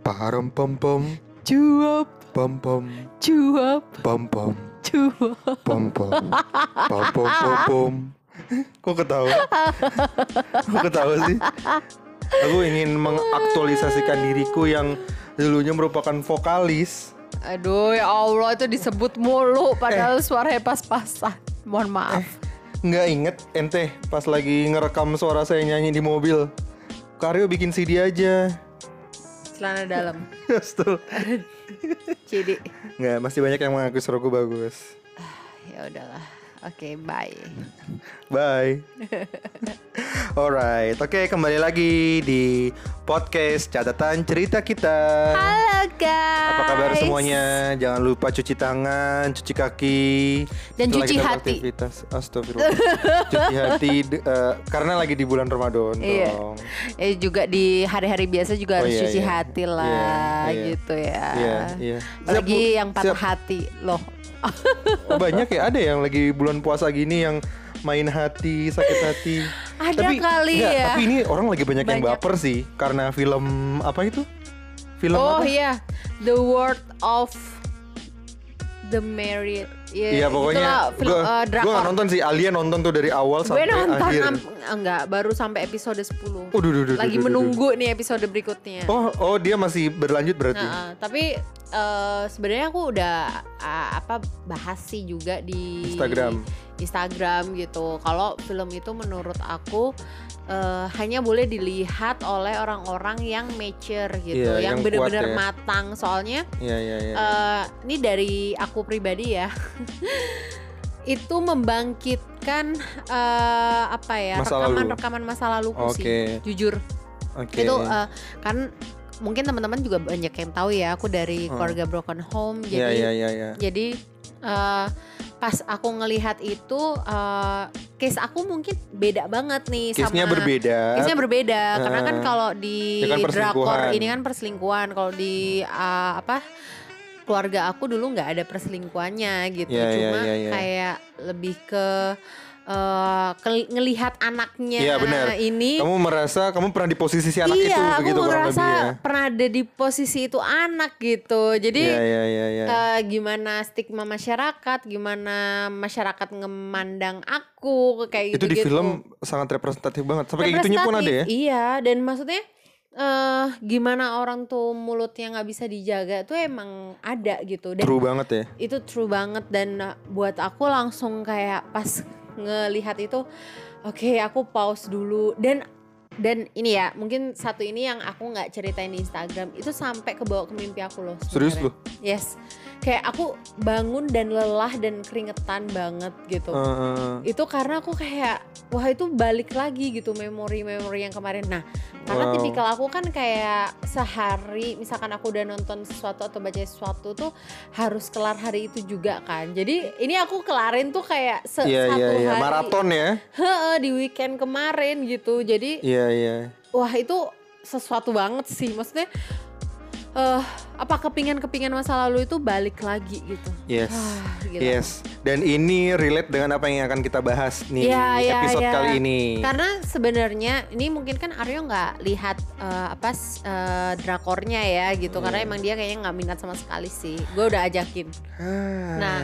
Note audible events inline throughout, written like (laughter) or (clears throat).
Param pom pom Cuap, pom pom cuap, pom pom cuap. pom pom pom pom pom pom. Kok ketawa? Kok ketawa sih? Aku ingin mengaktualisasikan diriku yang dulunya merupakan vokalis. Aduh ya Allah itu disebut mulu padahal suaranya pas-pasan. Mohon maaf. Nggak inget ente pas lagi ngerekam suara saya nyanyi di mobil. Karyo bikin CD aja. Celana dalam. (laughs) Betul. Jadi Nggak, masih banyak yang mengaku suaraku bagus. ya udahlah. Oke, bye. Bye. (laughs) Alright, oke kembali lagi di podcast catatan cerita kita. Halo guys. Apa kabar semuanya? Jangan lupa cuci tangan, cuci kaki, Dan setelah cuci hati. beraktivitas. Astagfirullah. cuci hati eh, karena lagi di bulan Ramadan Iya. dong. Eh juga di hari-hari biasa juga Oh, harus iya, cuci iya. hati lah Iya, iya. gitu ya. Iya, iya. Apalagi Siap, Bu. yang patah Siap. hati loh. (laughs) Banyak ya ada yang lagi bulan puasa gini yang main hati, sakit hati. (laughs) Ada kali enggak, ya. Tapi ini orang lagi banyak, yang Banyak. baper sih karena film apa itu? Film Oh apa? iya, The World of the Married. Iya pokoknya itulah film gua, eh, gua drakor. nggak nonton sih Alia nonton tuh dari awal Gue sampai nonton akhir. enggak, baru sampai episode 10. Oh, duh, duh, duh, Lagi menunggu nih episode berikutnya. Oh, oh dia masih berlanjut berarti. Nah, tapi eh, sebenarnya aku udah ah, apa bahas sih juga di Instagram. Instagram gitu. Kalau film itu menurut aku eh, hanya boleh dilihat oleh orang-orang yang mature gitu, Iya, yang yang benar-benar ya. matang. Soalnya Iya, iya, iya. eh, ini dari aku pribadi ya. (laughs) itu membangkitkan eh, apa ya Masa lalu. rekaman-rekaman masa laluku Oke. sih jujur Oke. itu eh, kan mungkin teman-teman juga banyak yang tahu ya aku dari Hmm. keluarga broken home Iya, jadi iya, iya, iya. jadi eh, pas aku ngelihat itu eh, case aku mungkin beda banget nih Case-nya sama berbeda. Case-nya berbeda. Karena kan kalau di ya kan drakor ini kan perselingkuhan. Kalau di eh, apa keluarga aku dulu nggak ada perselingkuhannya gitu. Iya, iya, cuma iya, iya. kayak lebih ke eh, ke- ngelihat anaknya Iya, benar. ini Kamu merasa kamu pernah di posisi si anak iya, itu aku begitu merasa lebih ya. pernah ada di posisi itu anak gitu. Jadi Iya, iya, iya, iya. eh, gimana stigma masyarakat, gimana masyarakat ngemandang aku kayak itu gitu. di film sangat representatif banget. Sampai kayak gitunya pun ada ya. Iya, dan maksudnya eh gimana orang tuh mulutnya nggak bisa dijaga tuh emang ada gitu. Dan True banget ya. itu true banget dan uh, buat aku langsung kayak pas ngelihat itu oke aku pause dulu dan dan ini ya mungkin satu ini yang aku nggak ceritain di Instagram itu sampai ke bawah ke mimpi aku loh Serius sebenarnya. lu? yes kayak aku bangun dan lelah dan keringetan banget gitu eh, itu karena aku kayak wah itu balik lagi gitu memori-memori yang kemarin nah karena Wow. tipikal aku kan kayak sehari misalkan aku udah nonton sesuatu atau baca sesuatu tuh harus kelar hari itu juga kan jadi ini aku kelarin tuh kayak se- Iya, satu iya, iya. hari Maraton ya. Heeh, di weekend kemarin gitu jadi Iya, iya. wah itu sesuatu banget sih maksudnya eh apa kepingan-kepingan masa lalu itu balik lagi gitu Yes. Wah, gila. Yes. Dan ini relate dengan apa yang akan kita bahas nih di iya, episode iya. kali ini. Karena sebenarnya ini mungkin kan Aryo nggak lihat eh, apa eh, drakornya ya gitu karena Iya. emang dia kayaknya nggak minat sama sekali sih. Gue udah ajakin. Ah. Nah.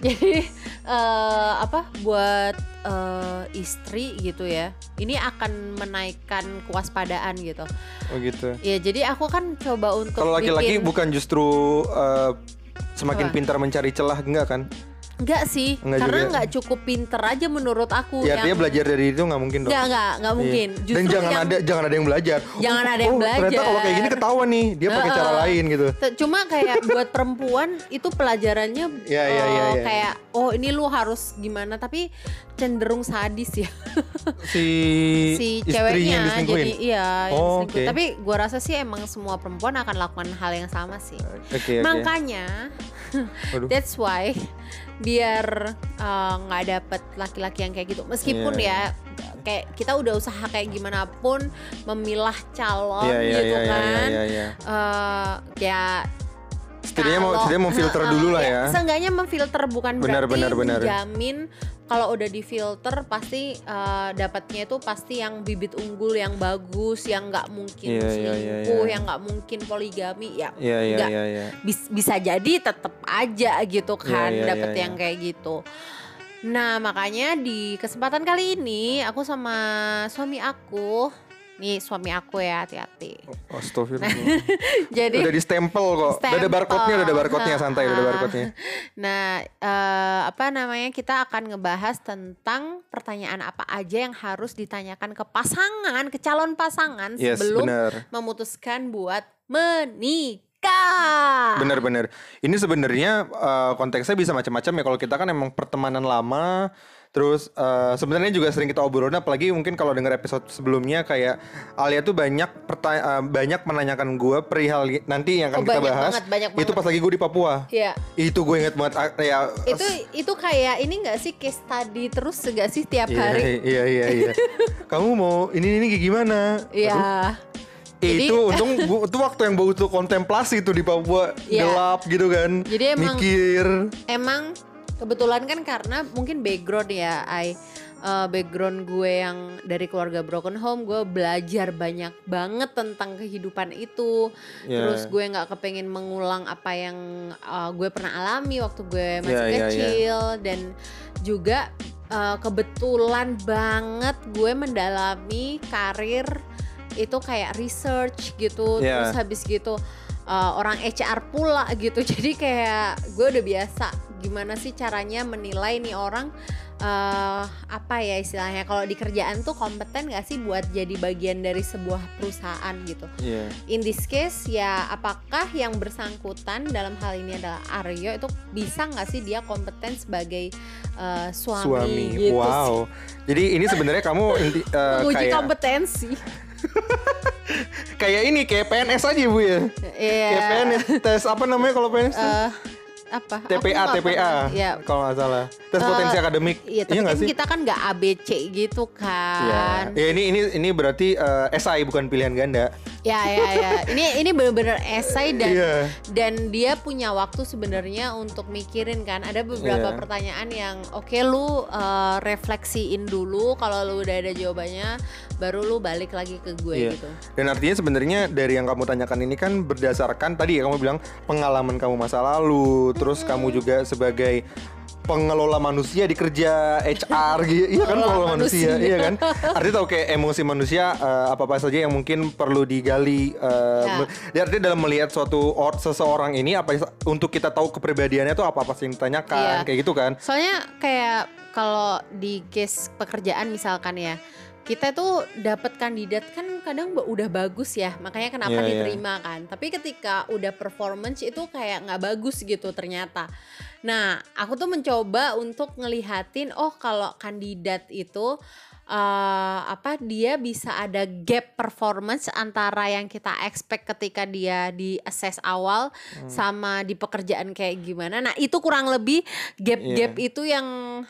(laughs) Jadi eh, apa buat eh, istri gitu ya. Ini akan menaikkan kewaspadaan gitu. Oh gitu. Ya jadi aku kan coba untuk Kalau laki-laki bikin- bukan justru uh, semakin pintar mencari celah enggak kan? Enggak sih, Enggak karena nggak cukup pinter aja menurut aku. Ya artinya belajar dari itu nggak mungkin dong. Nggak nggak nggak Iya. mungkin. Dan Justru jangan yang- ada jangan ada yang belajar. Jangan ada yang oh, Ternyata kalau kayak gini belajar. ketahuan nih, dia pakai cara lain gitu. Cuma kayak buat perempuan itu pelajarannya Iya, (laughs) iya, eh, iya, iya. kayak oh ini lu harus gimana tapi cenderung sadis ya (laughs) Si, si yang ceweknya jadi iya yang Oh, oke. Tapi gua rasa sih emang semua perempuan akan lakukan hal yang sama sih. Oke, oke. Makanya (laughs) that's why biar eh, nggak dapet laki-laki yang kayak gitu. Meskipun Iya. ya kayak kita udah usaha kayak gimana pun memilah calon Iya, iya, gitu iya, iya, kan. iya, iya. Eh, ya Setidaknya mau setidaknya memfilter Heeh, dulu lah ya. Seenggaknya memfilter bukan Benar, berarti benar, benar. menjamin kalau udah difilter pasti eh, dapatnya itu pasti yang bibit unggul yang bagus yang nggak mungkin Iya, iya, iya, selingkuh iya. yang nggak mungkin poligami ya Iya iya Nggak. iya iya. bis- bisa jadi tetap aja gitu kan iya, dapet iya, yang kayak gitu. Nah makanya di kesempatan kali ini aku sama suami aku, nih suami aku ya hati-hati. Astagfirullah. (laughs) Jadi udah di stempel kok. Udah ada Stempel. barcode-nya, udah ada barcode-nya santai, udah ada barcode-nya. (laughs) Nah, eh, apa namanya? Kita akan ngebahas tentang pertanyaan apa aja yang harus ditanyakan ke pasangan, ke calon pasangan Yes, sebelum benar. memutuskan buat menikah. Bener-bener. Ini sebenarnya eh, konteksnya bisa macam-macam ya. Kalau kita kan emang pertemanan lama, terus eh, sebenarnya juga sering kita obrolin. Apalagi mungkin kalau dengar episode sebelumnya kayak Alia tuh banyak perta- eh, banyak menanyakan gue perihal nanti yang akan Oh, kita banyak bahas. banget, banyak Itu banget. pas lagi gue di Papua. Iya. Itu gue inget banget ah, ya. Itu itu kayak ini enggak sih case study terus enggak sih tiap Iya, hari? Iya iya iya. (laughs) Kamu mau ini ini kayak gimana? Iya. Eh, Jadi- itu untung bu- itu waktu yang butuh kontemplasi tuh di Papua Iya. gelap gitu kan. Jadi emang- mikir. Emang kebetulan kan karena mungkin background ya, I eh, background gue yang dari keluarga broken home, gue belajar banyak banget tentang kehidupan itu. Iya. Terus gue nggak kepengen mengulang apa yang eh, gue pernah alami waktu gue masih Iya, iya, iya. kecil dan juga eh, kebetulan banget gue mendalami karir itu kayak research gitu Iya. terus habis gitu uh, orang HR pula gitu (laughs) jadi kayak gue udah biasa gimana sih caranya menilai nih orang uh, apa ya istilahnya kalau di kerjaan tuh kompeten gak sih buat jadi bagian dari sebuah perusahaan gitu Iya. in this case ya apakah yang bersangkutan dalam hal ini adalah Aryo itu bisa nggak sih dia kompeten sebagai uh, suami, Suami. gitu wow. Jadi ini sebenarnya kamu inti, eh, Uji kayak kompetensi. (laughs) kayak ini kayak PNS aja Bu ya. Iya. Kayak PNS tes apa namanya kalau PNS tuh? Apa? TPA TPA. Ya, kalau nggak salah. Tes Eh, potensi akademik. iya, tapi nggak kan sih? kita kan nggak ABC gitu Iya. kan. Ya, ini ini ini berarti eh, SI bukan pilihan ganda. Ya, ya, ya. Ini ini bener-bener esai dan Iya. dan dia punya waktu sebenarnya untuk mikirin kan. Ada beberapa Iya. pertanyaan yang oke lu uh, refleksiin dulu kalau lu udah ada jawabannya, baru lu balik lagi ke gue Iya. gitu. Dan artinya sebenarnya dari yang kamu tanyakan ini kan berdasarkan tadi ya kamu bilang pengalaman kamu masa lalu, terus kamu juga sebagai pengelola manusia di kerja HR (laughs) gitu. Iya kan Pengelola manusia, manusia. iya kan? Artinya tahu kayak emosi manusia eh, apa-apa saja yang mungkin perlu digali eh, Ya. ya, artinya dalam melihat suatu or, seseorang ini apa untuk kita tahu kepribadiannya tuh apa-apa sih yang ditanyakan Iya. kayak gitu kan. Soalnya kayak kalau di case pekerjaan misalkan ya, kita tuh dapat kandidat kan kadang udah bagus ya, makanya kenapa Iya, iya. diterima kan. Tapi ketika udah performance itu kayak nggak bagus gitu ternyata. Nah, aku tuh mencoba untuk ngelihatin, oh kalau kandidat itu eh, apa dia bisa ada gap performance antara yang kita expect ketika dia di assess awal Hmm. sama di pekerjaan kayak gimana. Nah, itu kurang lebih gap-gap Iya. itu yang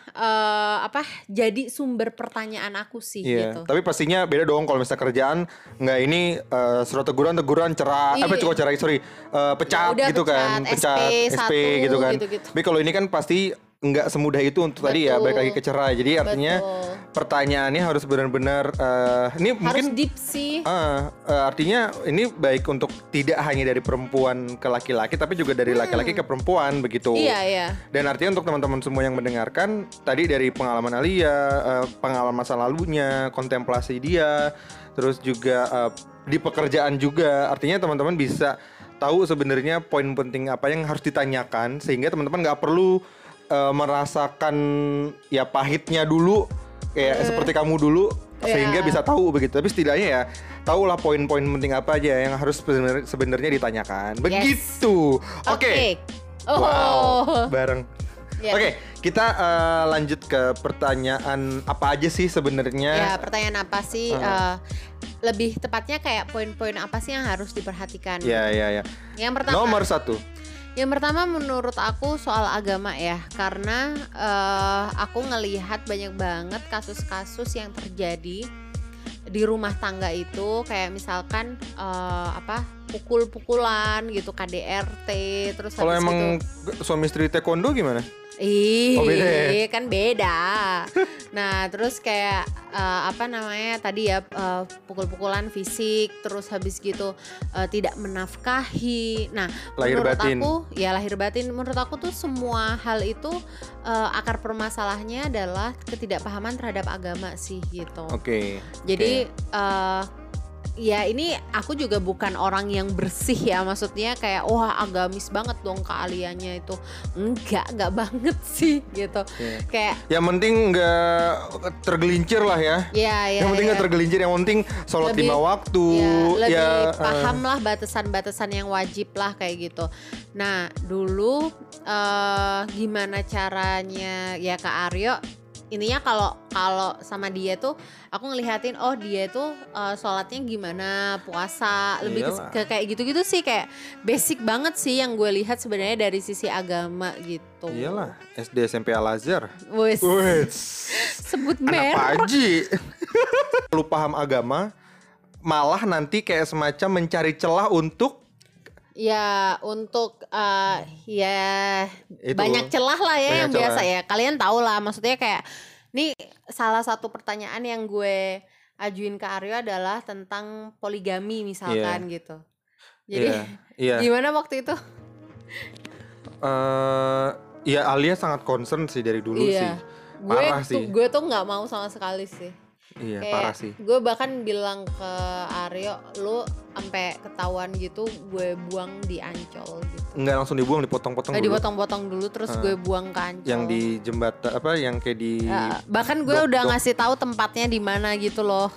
eh, apa jadi sumber pertanyaan aku sih Iya, gitu. tapi pastinya beda dong kalau misalnya kerjaan nggak ini eh, surat teguran teguran cerah, Iya. apa cukup cerai sorry, eh, pecat udah gitu kan, pecat, SP satu, gitu kan. gitu-gitu. Tapi kalau ini kan pasti nggak semudah itu untuk tadi ya Betul. balik lagi ke cerai. Jadi artinya Betul. pertanyaannya harus benar-benar eh, ini Harus mungkin deep sih. Ah, eh, artinya ini baik untuk tidak hanya dari perempuan ke laki-laki tapi juga dari laki-laki ke perempuan begitu. Hmm. Iya, iya. Dan artinya untuk teman-teman semua yang mendengarkan tadi dari pengalaman Alia, eh, pengalaman masa lalunya, kontemplasi dia, terus juga eh, di pekerjaan juga. Artinya teman-teman bisa tahu sebenarnya poin penting apa yang harus ditanyakan sehingga teman-teman nggak perlu eh, merasakan ya pahitnya dulu kayak seperti kamu dulu Iya. sehingga bisa tahu begitu. Tapi setidaknya ya tahulah poin-poin penting apa aja yang harus sebenar- sebenarnya ditanyakan. Begitu. Oke. Oh. Wow, bareng. Ya. Oke, kita eh, lanjut ke pertanyaan apa aja sih Ya, sebenarnya? pertanyaan apa sih? Ah. eh, lebih tepatnya kayak poin-poin apa sih yang harus diperhatikan? Ya, ya, ya. Yang pertama, Nomor satu. Yang pertama menurut aku soal agama ya, karena eh, aku ngelihat banyak banget kasus-kasus yang terjadi di rumah tangga itu, kayak misalkan eh, apa pukul-pukulan gitu, KDRT, terus Kalau emang gitu. suami istri taekwondo gimana? Ih, Oh, beda ya? kan beda. Nah, terus kayak eh, apa namanya tadi ya eh, pukul-pukulan fisik, terus habis gitu eh, tidak menafkahi. Nah, Lahir menurut batin. aku ya lahir batin. Menurut aku tuh semua hal itu eh, akar permasalahannya adalah ketidakpahaman terhadap agama sih gitu. Oke. Jadi eh ya ini aku juga bukan orang yang bersih ya maksudnya kayak wah agamis banget dong keahliannya itu enggak enggak banget (laughs) sih gitu Iya. kayak Yang penting nggak tergelincir lah ya. ya ya yang penting ya. nggak tergelincir, yang penting sholat Lebih- lima waktu. ya, lebih ya, paham lah batasan-batasan yang wajib lah kayak gitu. Nah dulu eh gimana caranya ya Kak Aryo ininya kalau kalau sama dia tuh aku ngelihatin oh dia tuh eh, sholatnya gimana puasa lebih ke, ke kayak gitu-gitu sih kayak basic banget sih yang gue lihat sebenarnya dari sisi agama gitu. Iyalah, SD SMP Al Azhar. Wes, (laughs) sebut anak merek. paji. (laughs) Lu paham agama, malah nanti kayak semacam mencari celah untuk Ya untuk eh, ya Itu. banyak celah lah ya Banyak yang celah. biasa ya. Kalian tahu lah maksudnya kayak nih salah satu pertanyaan yang gue ajuin ke Aryo adalah tentang poligami misalkan gitu. Jadi Iya, iya. (laughs) gimana waktu itu? eh ya Alia sangat concern sih dari dulu sih. iya. Gue Parah tuh sih. gue tuh nggak mau sama sekali sih. Iya, Kayak parah sih. gue bahkan bilang ke Aryo, lu sampai ketahuan gitu gue buang di Ancol gitu. Nggak langsung dibuang, dipotong-potong Eh, dulu. dipotong-potong dulu terus Ah. gue buang ke Ancol. Yang di jembatan apa yang kayak di Ya, bahkan gue dok- udah dok- ngasih tahu tempatnya di mana gitu loh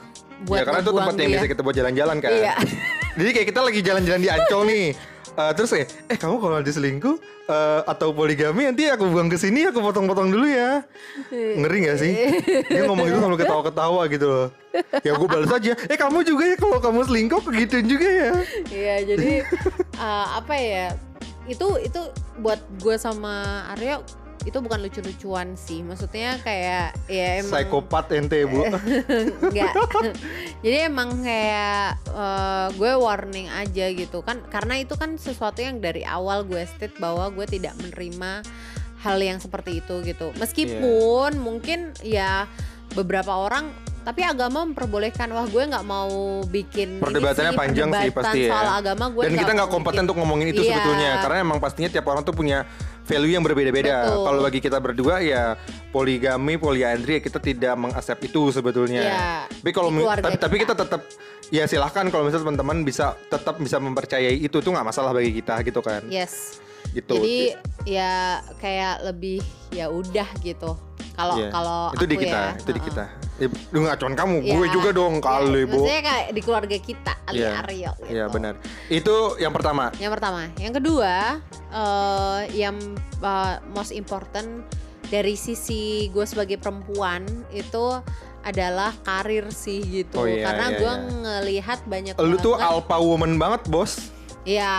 buat ya karena itu tempat yang dia. biasa kita buat jalan-jalan kan. Iya. (laughs) Jadi kayak kita lagi jalan-jalan di Ancol nih. Eh, terus kayak, eh kamu kalau nanti selingkuh eh, atau poligami nanti aku buang ke sini aku potong-potong dulu ya. Ngeri gak sih? Dia ngomong itu sambil ketawa-ketawa gitu loh. Ya gue balas aja, eh kamu juga ya kalau kamu selingkuh begituin juga ya. Iya, jadi eh, apa ya? Itu itu buat gue sama Aryo itu bukan lucu-lucuan sih. Maksudnya kayak ya emang Psikopat ente bu. (laughs) Enggak. Jadi emang kayak eh, gue warning aja gitu kan karena itu kan sesuatu yang dari awal gue state bahwa gue tidak menerima hal yang seperti itu gitu. Meskipun mungkin ya beberapa orang tapi agama memperbolehkan wah gue nggak mau bikin Perdebatannya sih, panjang sih perdebatan pasti ya. soal agama gue Dan kita nggak kompeten bikin. untuk ngomongin itu Iya. sebetulnya karena emang pastinya tiap orang tuh punya value yang berbeda-beda. Kalau bagi kita berdua ya poligami, poliandri ya kita tidak mengaccept itu sebetulnya. Iya, Tapi kalau tapi, tapi kita. tetap ya silahkan kalau misalnya teman-teman bisa tetap bisa mempercayai itu tuh nggak masalah bagi kita gitu kan. yes Gitu. jadi ya kayak lebih ya udah gitu kalau Iya. kalau itu di kita, ya, itu di kita. Ya, lu nggak cuman kamu, Ya, gue juga dong ya, kali, Bu. Maksudnya kayak di keluarga kita, Ali Iya, Aryo gitu. Iya, benar. Itu yang pertama. Yang pertama, yang kedua, eh yang eh, most important dari sisi gue sebagai perempuan itu adalah karir sih gitu. Oh, iya, Karena iya, gue iya. ngelihat banyak Lu tuh alpha woman banget, Bos. Ya,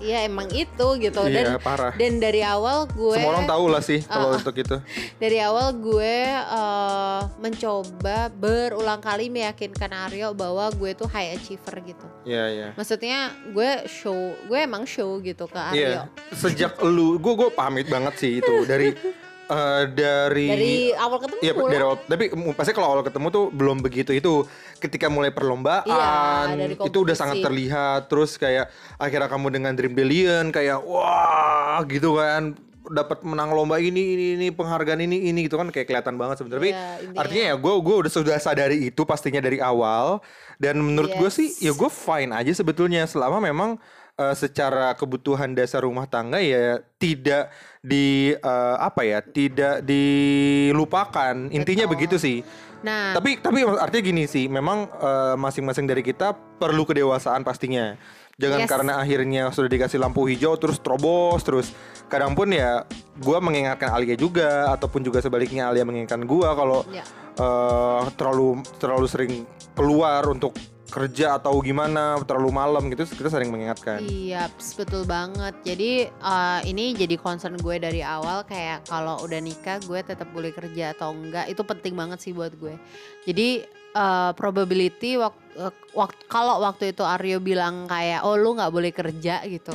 ya emang itu gitu. Iya, Dan parah. dan dari awal gue Semua orang tahu lah sih kalau Ah, untuk itu. (laughs) dari awal gue eh, mencoba berulang kali meyakinkan Aryo bahwa gue tuh high achiever gitu. Iya, iya. Maksudnya gue show, gue emang show gitu ke Aryo. Iya, sejak lu, gue gue pamit banget sih itu dari (laughs) eh, dari, Dari awal ketemu Iya, lah. dari awal, tapi pasti kalau awal ketemu tuh belum begitu itu. Ketika mulai perlombaan, Iya, itu udah sangat terlihat. Terus kayak akhirnya kamu dengan Dream Billion kayak wah gitu kan dapat menang lomba ini ini ini penghargaan ini ini gitu kan kayak kelihatan banget sebenarnya. Tapi Iya, artinya ya gue gue udah sudah sadari itu pastinya dari awal dan menurut gue sih Yes. ya gue fine aja sebetulnya selama memang eh, secara kebutuhan dasar rumah tangga ya tidak di eh, apa ya tidak dilupakan intinya Betul. begitu sih Nah, tapi tapi artinya gini sih memang eh, masing-masing dari kita perlu kedewasaan pastinya jangan Yes. karena akhirnya sudah dikasih lampu hijau terus terobos terus kadang pun ya gua mengingatkan Alia juga ataupun juga sebaliknya Alia mengingatkan gua kalau ya. eh, terlalu terlalu sering keluar untuk kerja atau gimana terlalu malam gitu kita sering mengingatkan Iya, betul banget. Jadi eh, ini jadi concern gue dari awal kayak kalau udah nikah gue tetap boleh kerja atau enggak itu penting banget sih buat gue. Jadi eh, probability waktu kalau waktu itu Aryo bilang kayak oh lu nggak boleh kerja gitu,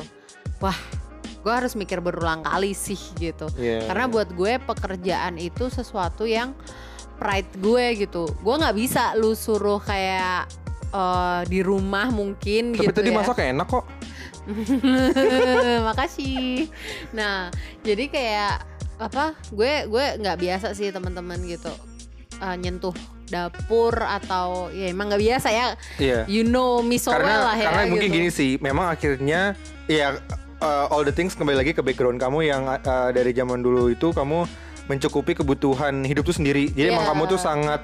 wah gue harus mikir berulang kali sih gitu Iya, karena iya. buat gue pekerjaan itu sesuatu yang pride gue gitu gue nggak bisa lu suruh kayak eh, di rumah mungkin Tapi gitu tadi ya masak enak kok. (laughs) makasih nah jadi kayak apa gue gue nggak biasa sih teman-teman gitu eh, nyentuh dapur atau ya emang nggak biasa ya Iya. you know me so karena well lah ya karena mungkin gitu. gini sih, memang akhirnya ya uh, all the things kembali lagi ke background kamu yang uh, dari zaman dulu itu kamu mencukupi kebutuhan hidup tuh sendiri. Jadi emang Iya. kamu tuh sangat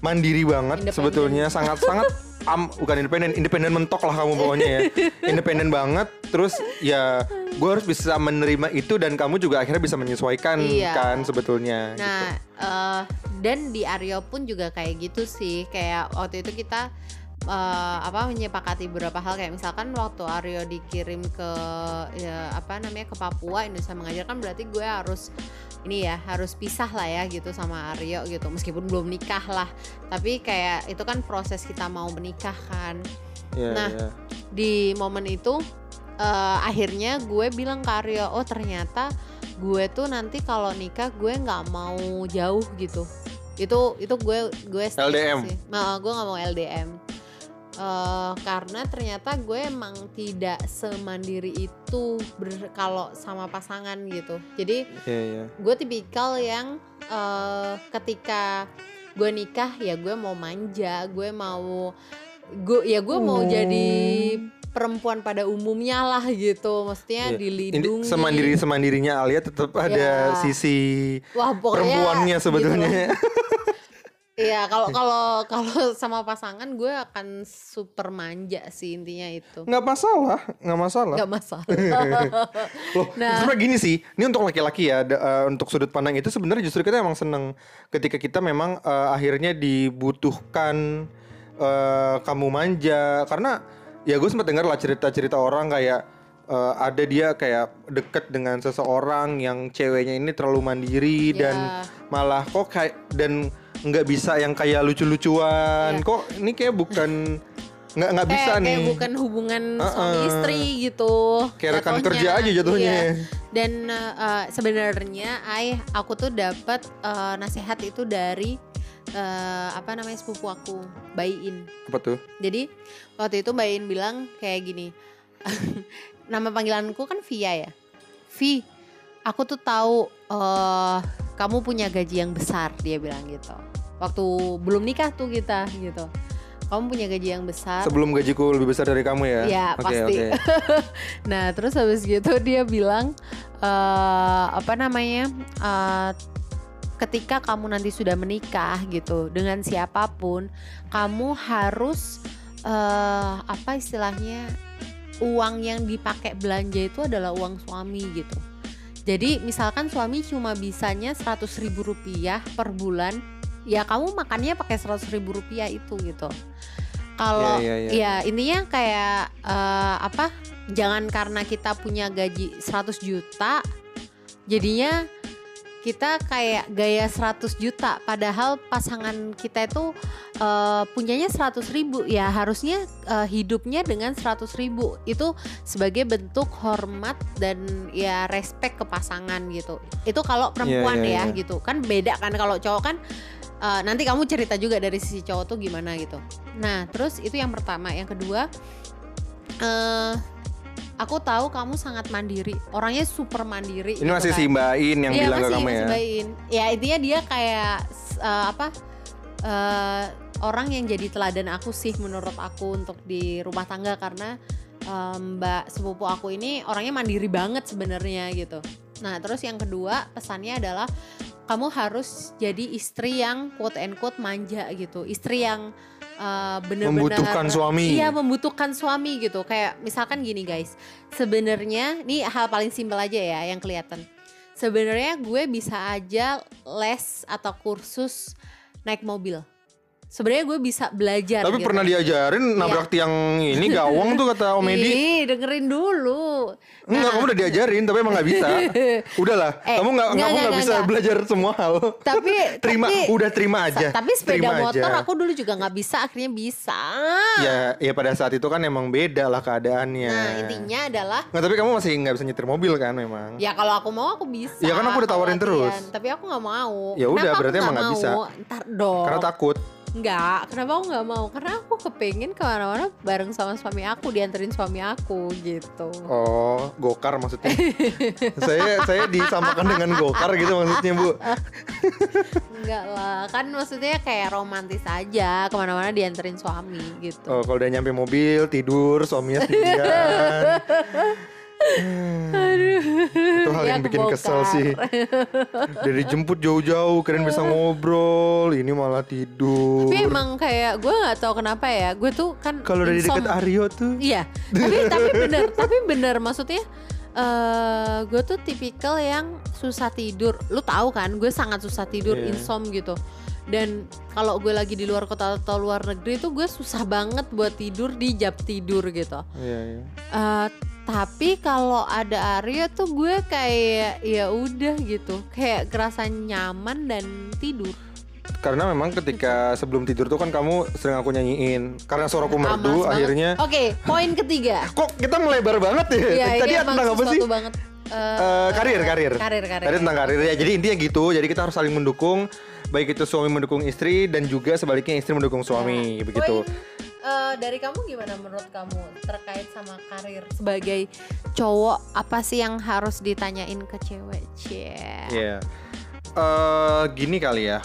mandiri banget sebetulnya, sangat sangat (laughs) am bukan independen, independen mentok lah kamu pokoknya ya. (laughs) Independen banget. Terus ya gue harus bisa menerima itu dan kamu juga akhirnya bisa menyesuaikan Iya. kan sebetulnya. gitu. Nah, eh, dan di Aryo pun juga kayak gitu sih. Kayak waktu itu kita eh, apa menyepakati beberapa hal. Kayak misalkan waktu Aryo dikirim ke ya, apa namanya ke Papua Indonesia mengajar kan berarti gue harus ini ya harus pisah lah ya gitu sama Aryo gitu. Meskipun belum nikah lah. Tapi kayak itu kan proses kita mau menikah kan. Iya, nah, iya. di momen itu eh, akhirnya gue bilang ke Aryo oh ternyata gue tuh nanti kalau nikah gue nggak mau jauh gitu. Itu itu gue gue LDM. sih. Nah, gue nggak mau LDM Eh, karena ternyata gue emang tidak semandiri itu ber- kalau sama pasangan gitu jadi Iya, iya. gue tipikal yang eh, ketika gue nikah ya gue mau manja gue mau gue ya gue mau Oh. jadi perempuan pada umumnya lah gitu maksudnya. Ini dilindungi semandiri semandirinya Alia tetap ada Ya. sisi wah pokoknya perempuannya gitu sebetulnya. lah. (laughs) Iya kalau kalau (laughs) kalau sama pasangan gue akan super manja sih intinya itu nggak masalah, nggak masalah. nggak masalah (laughs) Loh, Nah. sebenarnya gini sih, ini untuk laki-laki ya, eh, untuk sudut pandang itu sebenarnya justru kita emang seneng ketika kita memang eh, akhirnya dibutuhkan eh, kamu manja, karena ya gue sempat dengar lah cerita-cerita orang kayak eh, ada dia kayak deket dengan seseorang yang ceweknya ini terlalu mandiri Ya. dan malah kok kayak dan nggak bisa yang kayak lucu-lucuan, Iya. kok ini kayak bukan nggak nggak bisa kayak, nih. kayak bukan hubungan suami Uh-uh. istri gitu Kayak rekan jatuhnya. kerja aja jatuhnya. Iya. dan uh, sebenarnya ay aku tuh dapat uh, nasihat itu dari uh, apa namanya sepupu aku Bayin Apa tuh? jadi waktu itu Bayin bilang kayak gini (laughs) nama panggilanku kan Via ya Vi aku tuh tahu uh, kamu punya gaji yang besar dia bilang gitu waktu belum nikah tuh kita gitu kamu punya gaji yang besar Sebelum gajiku lebih besar dari kamu ya? Iya, Oke, pasti. oke. (laughs) Nah, terus habis gitu dia bilang eh apa namanya? eh, ketika kamu nanti sudah menikah gitu dengan siapa pun, kamu harus eh apa istilahnya? uang yang dipakai belanja itu adalah uang suami gitu. Jadi misalkan suami cuma bisanya 100.000 ribu rupiah per bulan, ya kamu makannya pakai 100.000 ribu rupiah itu gitu. Kalau Iya, iya, iya. ya intinya kayak eh, apa? Jangan karena kita punya gaji 100 juta, jadinya kita kayak gaya 100 juta. Padahal pasangan kita itu eh, punyanya 100 ribu. Ya harusnya eh, hidupnya dengan 100 ribu. Itu sebagai bentuk hormat dan ya respect ke pasangan gitu. Itu kalau perempuan iya, ya iya. gitu. Kan beda kan kalau cowok kan eh, nanti kamu cerita juga dari sisi cowok tuh gimana gitu. Nah terus itu yang pertama. Yang kedua eh aku tahu kamu sangat mandiri orangnya super mandiri Ini gitu masih kan. si Mbak In yang Iya, bilang ke masih, kamu masih ya? bayin. Ya intinya dia kayak eh, apa eh, orang yang jadi teladan aku sih menurut aku untuk di rumah tangga karena eh, Mbak sepupu aku ini orangnya mandiri banget sebenarnya gitu. Nah terus yang kedua pesannya adalah kamu harus jadi istri yang quote and quote manja gitu, istri yang eh, bener-bener Membutuhkan suami. Iya membutuhkan suami gitu. Kayak misalkan gini guys, sebenarnya ini hal paling simpel aja ya yang kelihatan. Sebenarnya gue bisa aja les atau kursus naik mobil. Sebenarnya gue bisa belajar Tapi gitu. pernah diajarin nabrak tiang ini (laughs) gawang tuh kata Om Edi. Ih, dengerin dulu. Enggak, kamu udah diajarin tapi emang nggak bisa. (laughs) Udahlah, Eh, kamu nggak enggak, kamu nggak enggak, bisa enggak. belajar semua hal. Tapi (laughs) terima, tapi- udah terima aja. Tapi sepeda Terima motor aja. aku dulu juga nggak bisa, akhirnya bisa. Ya, ya pada saat itu kan emang beda lah keadaannya. Nah, intinya adalah Nggak, tapi kamu masih nggak bisa nyetir mobil kan memang. Ya kalau aku mau aku bisa. Ya kan aku udah tawarin terus. Tapi aku nggak mau. Ya udah, berarti emang nggak mau? bisa. Ntar dong. Karena takut. Enggak, kenapa aku nggak mau? Karena aku kepengen ke mana-mana bareng sama suami aku, dianterin suami aku gitu. Oh, gokar maksudnya. (laughs) saya saya disamakan dengan gokar gitu maksudnya bu. Enggak lah, kan maksudnya kayak romantis aja, ke mana-mana dianterin suami gitu. Oh, kalau udah nyampe mobil tidur suaminya sendirian. (laughs) Itu hal Dia yang bikin kesel sih. Dari jemput jauh-jauh, keren bisa ngobrol, ini malah tidur. Tapi emang kayak gue nggak tahu kenapa ya, gue tuh kan Kalau dari deket Aryo tuh, Iya, tapi tapi (laughs) bener, tapi bener maksudnya eh gue tuh tipikal yang susah tidur. Lu tahu kan, gue sangat susah tidur, Iya. insom gitu. Dan kalau gue lagi di luar kota atau luar negeri tuh gue susah banget buat tidur di jam tidur gitu. Iya, iya. Eh, tapi kalau ada Arya tuh gue kayak ya udah gitu, kayak kerasa nyaman dan tidur. Karena memang ketika sebelum tidur tuh kan kamu sering aku nyanyiin. Karena suaraku merdu, akhirnya. Oke, poin ketiga. (laughs) Kok kita melebar banget ya? Iya, Tadi emang tentang apa sih? banget. Eh, karir, karir. Karir, karir. Tadi tentang karir ya. Jadi intinya gitu. Jadi kita harus saling mendukung. Baik itu suami mendukung istri dan juga sebaliknya istri mendukung suami, Ya. begitu. Poin, eh, dari kamu gimana menurut kamu terkait sama karir sebagai cowok apa sih yang harus ditanyain ke cewek? Cie. Iya. Eh gini kali ya.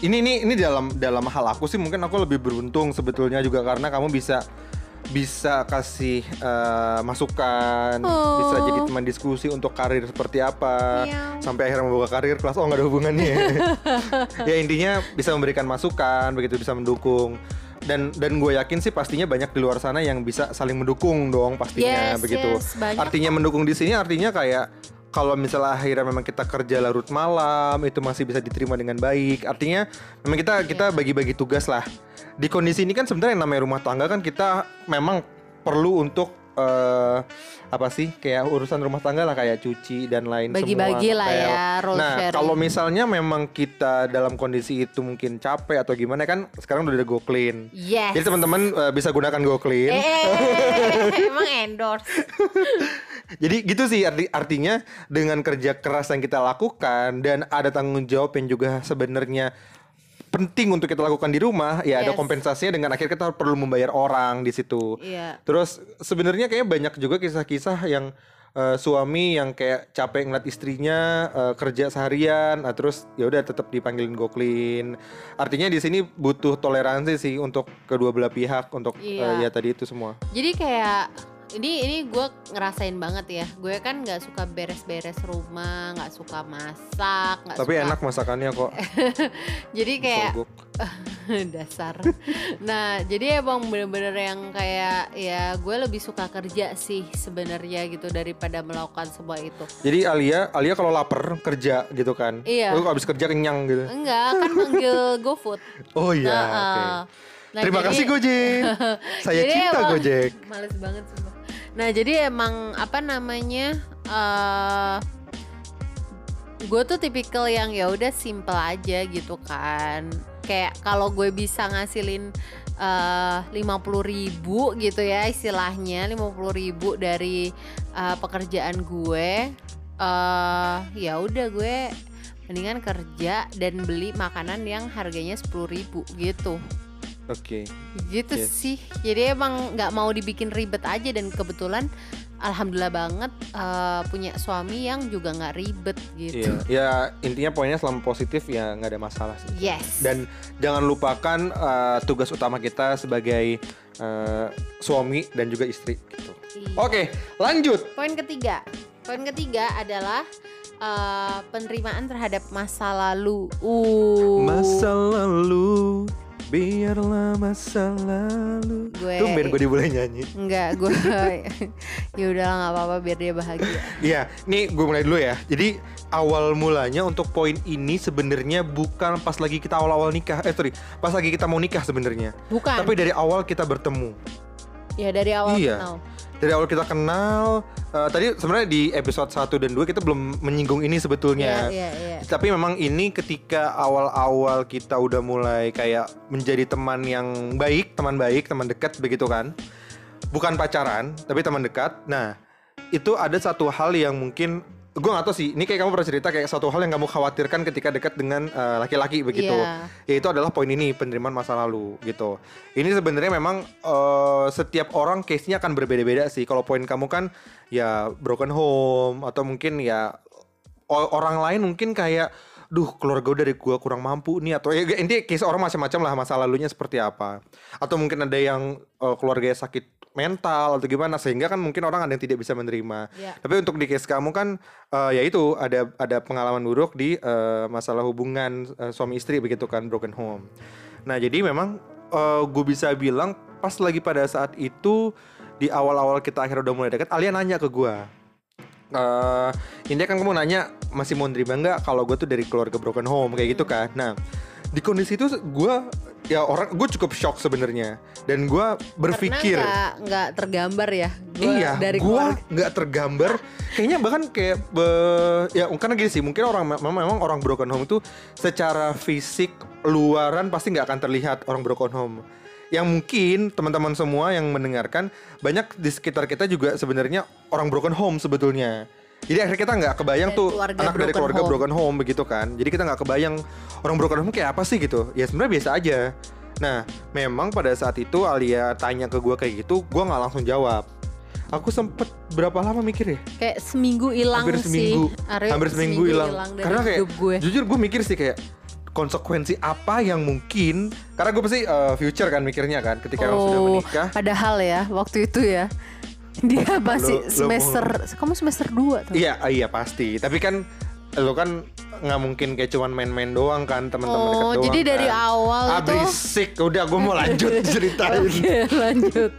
Ini ini ini dalam dalam hal aku sih mungkin aku lebih beruntung sebetulnya juga karena kamu bisa bisa kasih eh, masukan, Oh. bisa jadi teman diskusi untuk karir seperti apa, Iya. sampai akhirnya membuka karir kelas oh nggak ada hubungannya. (laughs) ya intinya bisa memberikan masukan, begitu bisa mendukung. Dan dan gue yakin sih pastinya banyak di luar sana yang bisa saling mendukung dong pastinya Yes, begitu. yes, banyak Artinya mendukung di sini artinya kayak kalau misalnya akhirnya memang kita kerja larut malam itu masih bisa diterima dengan baik. Artinya memang kita kita Iya. bagi-bagi tugas lah. Di kondisi ini kan sebenarnya yang namanya rumah tangga kan kita memang perlu untuk eh, apa sih kayak urusan rumah tangga lah kayak cuci dan lain Bagi-bagi semua. lah Kayak- ya, role Nah sharing. kalau misalnya memang kita dalam kondisi itu mungkin capek atau gimana kan sekarang udah ada Go Clean. Yes. Jadi teman-teman eh, bisa gunakan Go Clean. Eh, eh, eh, emang endorse. (laughs) Jadi gitu sih arti artinya dengan kerja keras yang kita lakukan dan ada tanggung jawab yang juga sebenarnya penting untuk kita lakukan di rumah, ya ada Yes. kompensasinya dengan akhirnya kita perlu membayar orang di situ. Iya. Terus sebenarnya kayak banyak juga kisah-kisah yang eh, suami yang kayak capek ngeliat istrinya eh, kerja seharian, nah, terus ya udah tetap dipanggilin go clean. Artinya di sini butuh toleransi sih untuk kedua belah pihak untuk eh, Iya. ya tadi itu semua. Jadi kayak ini ini gue ngerasain banget ya. Gue kan nggak suka beres-beres rumah, nggak suka masak, nggak Tapi suka. enak masakannya kok. (laughs) Jadi kayak (laughs) dasar. Nah, jadi emang bener-bener yang kayak ya gue lebih suka kerja sih sebenarnya gitu daripada melakukan semua itu. Jadi Alia, Alia kalau lapar kerja gitu kan. Iya. Lu abis kerja kenyang gitu. Enggak, kan (laughs) manggil GoFood. Oh iya, Nah, eh, nah, Terima jadi- kasih Gojek. Saya Jadi cinta emang- Gojek. Males banget sumpah. Nah, jadi emang apa namanya? eh gue tuh tipikal yang ya udah simple aja gitu kan. Kayak kalau gue bisa ngasilin lima puluh ribu gitu ya istilahnya 50.000 ribu dari eh, pekerjaan gue eh ya udah gue mendingan kerja dan beli makanan yang harganya 10.000 ribu gitu Oke. gitu Yes. sih jadi emang nggak mau dibikin ribet aja dan kebetulan alhamdulillah banget eh, punya suami yang juga nggak ribet gitu Iya. Ya intinya poinnya selama positif ya nggak ada masalah sih. yes Dan jangan lupakan eh, tugas utama kita sebagai eh, suami dan juga istri gitu. Iya. Oke, lanjut. poin ketiga poin ketiga adalah eh, penerimaan terhadap masa lalu uh Masa lalu Biarlah masa lalu. Gue- Tumben gue boleh nyanyi. Enggak, gue (laughs) ya udahlah nggak apa-apa biar dia bahagia. Iya, nih gue mulai dulu ya. Jadi awal mulanya untuk poin ini sebenarnya bukan pas lagi kita awal-awal nikah. Eh sorry, pas lagi kita mau nikah sebenarnya. Bukan. Tapi dari awal kita bertemu. ya dari awal Iya. kenal. Dari awal kita kenal. eh, tadi sebenarnya di episode 1 dan 2 kita belum menyinggung ini sebetulnya. Iya, iya, iya. Tapi memang ini ketika awal-awal kita udah mulai kayak menjadi teman yang baik, teman baik, teman dekat begitu kan. Bukan pacaran, tapi teman dekat. Nah, itu ada satu hal yang mungkin gue gak tau sih, ini kayak kamu pernah cerita kayak satu hal yang kamu khawatirkan ketika dekat dengan eh, laki-laki begitu. Iya. Yaitu adalah poin ini penerimaan masa lalu gitu. Ini sebenarnya memang eh, setiap orang case-nya akan berbeda-beda sih. Kalau poin kamu kan ya broken home atau mungkin ya orang lain mungkin kayak duh keluarga dari gua kurang mampu nih atau ya intinya case orang macam-macam lah masa lalunya seperti apa atau mungkin ada yang eh, keluarganya sakit mental atau gimana sehingga kan mungkin orang ada yang tidak bisa menerima. Iya. tapi untuk di case kamu kan eh, ya itu ada ada pengalaman buruk di eh, masalah hubungan eh, suami istri begitu kan broken home. Nah jadi memang gue bisa bilang pas lagi pada saat itu di awal-awal kita akhirnya udah mulai dekat Alia nanya ke gue eh intinya kan kamu nanya masih mau nerima nggak kalau gue tuh dari keluarga broken home? Kayak gitu kan. Nah di kondisi itu gue ya orang gue cukup shock sebenarnya. Dan gue berpikir nggak tergambar ya. Gua iya dari gue nggak tergambar. Kayaknya bahkan kayak be- ya karena gini sih mungkin orang memang memang orang broken home itu secara fisik luaran pasti nggak akan terlihat orang broken home. Yang mungkin teman-teman semua yang mendengarkan banyak di sekitar kita juga sebenarnya orang broken home sebetulnya jadi akhirnya kita nggak kebayang Dari tuh anak dari keluarga home. broken home begitu kan. Jadi kita nggak kebayang orang broken home kayak apa sih gitu. Ya sebenarnya biasa aja. Nah memang pada saat itu Alia tanya ke gue kayak gitu gue nggak langsung jawab. Aku sempet berapa lama mikir ya? Kayak seminggu hilang hampir sih. seminggu. Hampir seminggu hilang. karena kayak gue. jujur gue mikir sih kayak konsekuensi apa yang mungkin karena gue pasti uh, future kan mikirnya kan ketika orang sudah Oh, menikah. Padahal ya waktu itu ya dia masih Lo- lo semester kamu semester 2 tuh. iya iya pasti tapi kan lo kan nggak mungkin kayak cuman main-main doang kan teman-teman Oh, doang jadi dari kan. awal ah, itu berisik udah gue mau lanjut (laughs) ceritain Oke, lanjut.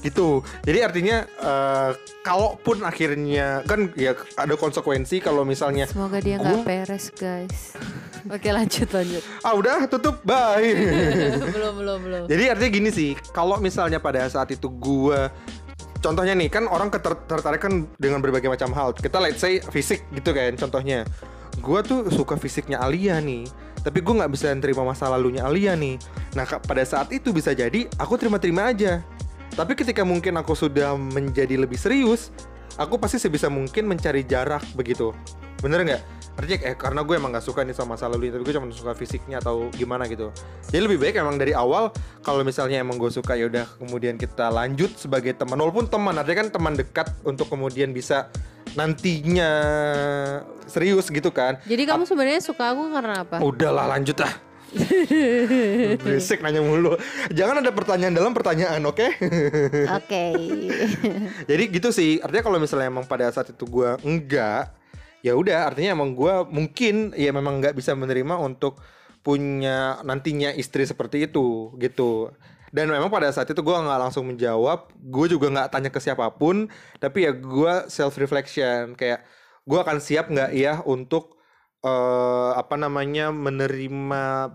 gitu jadi artinya eh, kalaupun akhirnya kan ya ada konsekuensi kalau misalnya Semoga dia nggak Gua- peres, guys. (laughs) Oke, lanjut lanjut. ah udah tutup bye (laughs) belum belum belum. Jadi artinya gini sih, kalau misalnya pada saat itu gua contohnya nih kan orang tertarik kan dengan berbagai macam hal. Kita let's say fisik gitu kan contohnya. Gua tuh suka fisiknya Alia nih, tapi gua nggak bisa terima masa lalunya Alia nih. Nah pada saat itu bisa jadi aku terima-terima aja. Tapi ketika mungkin aku sudah menjadi lebih serius, aku pasti sebisa mungkin mencari jarak begitu. Bener nggak? Artinya eh karena gue emang gak suka nih sama masa lalu tapi gue cuma suka fisiknya atau gimana gitu. Jadi lebih baik emang dari awal kalau misalnya emang gue suka ya udah kemudian kita lanjut sebagai teman walaupun teman artinya kan teman dekat untuk kemudian bisa nantinya serius gitu kan. Jadi kamu sebenarnya suka aku karena apa? Udahlah lanjut ah. (laughs) Berisik nanya mulu. Jangan ada pertanyaan dalam pertanyaan, oke? Oke. (laughs) Jadi gitu sih. Artinya kalau misalnya emang pada saat itu gua enggak, ya udah artinya emang gua mungkin ya memang nggak bisa menerima untuk punya nantinya istri seperti itu gitu. Dan memang pada saat itu gua nggak langsung menjawab, gue juga nggak tanya ke siapa pun, tapi ya gua self reflection kayak gua akan siap nggak ya untuk eh apa namanya menerima